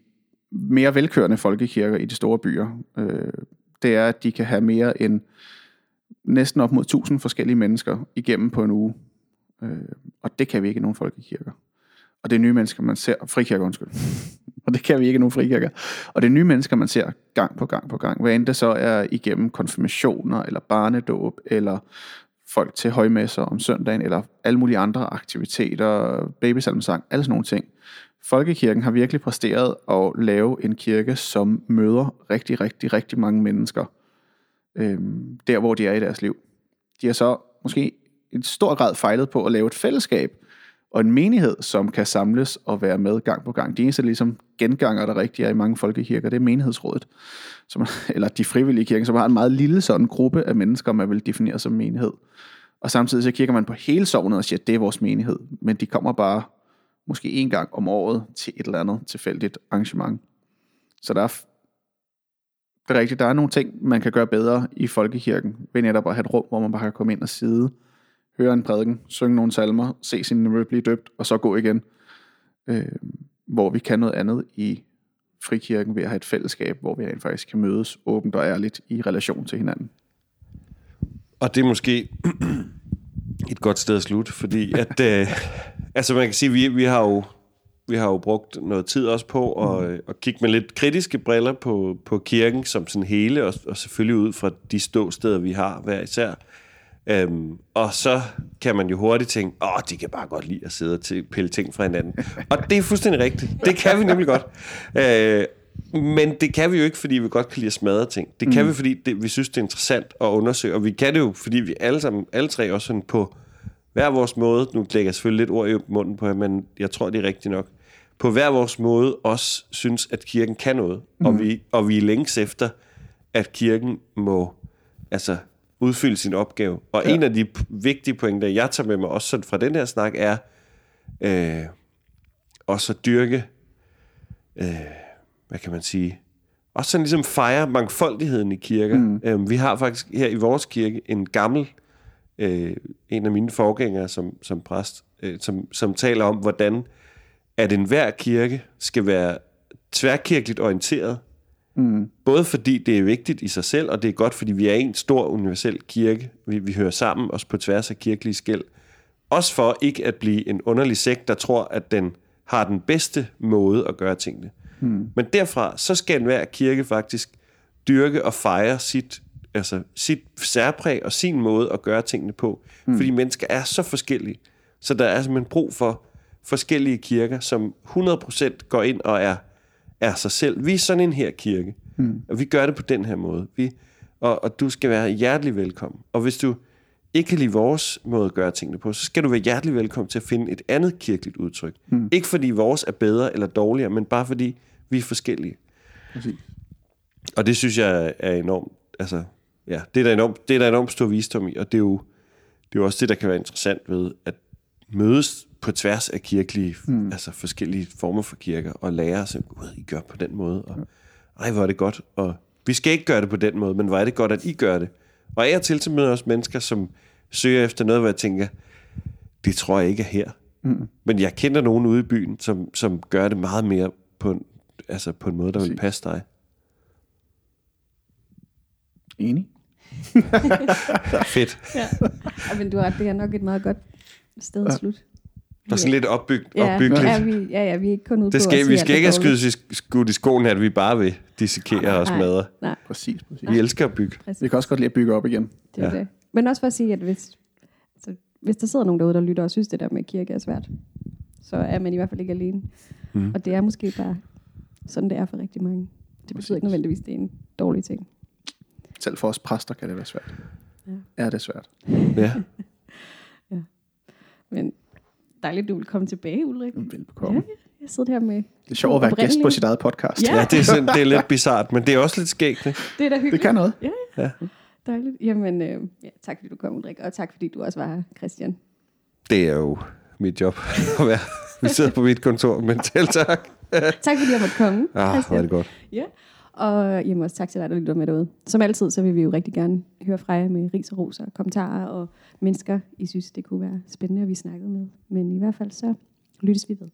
mere velkørende folkekirker i de store byer, øh, det er, at de kan have mere end næsten op mod 1000 forskellige mennesker igennem på en uge. Øh, og det kan vi ikke i nogen folkekirker. Og det er nye mennesker, man ser. Frikirker, undskyld. [LAUGHS] og det kan vi ikke i nogen frikirker. Og det er nye mennesker, man ser gang på gang på gang. Hvad end det så er igennem konfirmationer, eller barnedåb, eller folk til højmesser om søndagen, eller alle mulige andre aktiviteter, babysalmsang, alle sådan nogle ting. Folkekirken har virkelig præsteret at lave en kirke, som møder rigtig, rigtig, rigtig mange mennesker, øh, der hvor de er i deres liv. De har så måske i stor grad fejlet på at lave et fællesskab og en menighed, som kan samles og være med gang på gang. De eneste ligesom genganger, der rigtig er i mange folkekirker, det er menighedsrådet, som, [LAUGHS] eller de frivillige kirker, som har en meget lille sådan gruppe af mennesker, man vil definere som menighed. Og samtidig så kigger man på hele sovnet og siger, at det er vores menighed, men de kommer bare måske en gang om året til et eller andet tilfældigt arrangement. Så der er, det er rigtigt, der er nogle ting, man kan gøre bedre i folkekirken, ved netop at have et rum, hvor man bare kan komme ind og sidde, høre en prædiken, synge nogle salmer, se sin nevø blive døbt, og så gå igen. Øh, hvor vi kan noget andet i frikirken ved at have et fællesskab, hvor vi rent faktisk kan mødes åbent og ærligt i relation til hinanden. Og det er måske [CLEARS THROAT] et godt sted at slutte, fordi at, øh, altså man kan sige, vi, vi har jo vi har jo brugt noget tid også på at, mm. at kigge med lidt kritiske briller på, på kirken som sådan hele, og, og selvfølgelig ud fra de ståsteder, vi har hver især. Øhm, og så kan man jo hurtigt tænke, åh, de kan bare godt lide at sidde og pille ting fra hinanden. og det er fuldstændig rigtigt. Det kan vi nemlig godt. Øh, men det kan vi jo ikke, fordi vi godt kan lide at smadre ting. Det kan mm. vi, fordi det, vi synes, det er interessant at undersøge. Og vi kan det jo, fordi vi alle sammen, alle tre også sådan på hver vores måde, nu lægger jeg selvfølgelig lidt ord i munden på jer, men jeg tror, det er rigtigt nok, på hver vores måde også synes, at kirken kan noget. Mm. Og, vi, og vi er længes efter, at kirken må altså, udfylde sin opgave. Og ja. en af de vigtige pointer, jeg tager med mig også fra den her snak, er øh, også at dyrke, øh, hvad kan man sige, også sådan ligesom fejre mangfoldigheden i kirker. Mm. Øh, vi har faktisk her i vores kirke en gammel, øh, en af mine forgængere som, som præst, øh, som, som taler om, hvordan at enhver kirke skal være tværkirkeligt orienteret, Mm. Både fordi det er vigtigt i sig selv, og det er godt, fordi vi er en stor universel kirke. Vi, vi hører sammen os på tværs af kirkelige skæld. Også for ikke at blive en underlig sekt, der tror, at den har den bedste måde at gøre tingene. Mm. Men derfra, så skal enhver kirke faktisk dyrke og fejre sit, altså sit særpræg og sin måde at gøre tingene på. Mm. Fordi mennesker er så forskellige. Så der er simpelthen brug for forskellige kirker, som 100% går ind og er er sig selv. Vi er sådan en her kirke, mm. og vi gør det på den her måde. Vi, og, og du skal være hjertelig velkommen. Og hvis du ikke kan lide vores måde at gøre tingene på, så skal du være hjertelig velkommen til at finde et andet kirkeligt udtryk. Mm. Ikke fordi vores er bedre eller dårligere, men bare fordi vi er forskellige. Præcis. Og det synes jeg er enormt, altså, ja, det er der enormt, det er der enormt stor visdom i, og det er jo, det er jo også det, der kan være interessant ved at mødes på tværs af kirkelige, mm. altså forskellige former for kirker, og lære sig, gud, I gør på den måde, og ej, hvor er det godt, og vi skal ikke gøre det på den måde, men hvor er det godt, at I gør det. Og og til til møder også mennesker, som søger efter noget, hvor jeg tænker, det tror jeg ikke er her. Mm. Men jeg kender nogen ude i byen, som, som gør det meget mere på en, altså på en måde, der vil passe dig. Enig. [LAUGHS] Fedt. Ja. ja. men du har det er nok et meget godt sted at slutte. Der er sådan lidt opbyg, ja, opbyggeligt. Ja, vi, ja, ja, vi er ikke kun ude det skal, på Vi skal ikke have skudt, skudt i skoen, at vi bare vil dissekere og smadre. Nej. Præcis, præcis. Vi elsker at bygge. Præcis. Vi kan også godt lide at bygge op igen. Det er ja. det. Men også for at sige, at hvis, altså, hvis der sidder nogen derude, der lytter og synes, det der med kirke er svært, så er man i hvert fald ikke alene. Mm. Og det er måske bare sådan, det er for rigtig mange. Det betyder ikke nødvendigvis, at det er en dårlig ting. Selv for os præster kan det være svært. Ja. Er det svært? Ja. [LAUGHS] ja. Men dejligt, du vil komme tilbage, Ulrik. Velbekomme. Ja, jeg sidder her med... Det er sjovt at være gæst på sit eget podcast. Ja, ja det, er sådan, det er lidt bizart, men det er også lidt skægt. Ikke? Det er da hyggeligt. Det kan noget. Ja, ja. Dejligt. Jamen, øh, ja, tak fordi du kom, Ulrik, og tak fordi du også var her, Christian. Det er jo mit job [LAUGHS] at være. Vi sidder på mit kontor, men selv tak. tak fordi jeg måtte komme, Ah, Christian. var det godt. Ja. Og jamen også tak til dig, der lytter med derude. Som altid, så vil vi jo rigtig gerne høre fra jer med ris og roser, kommentarer og mennesker, I synes, det kunne være spændende, at vi snakkede med. Men i hvert fald så lyttes vi ved.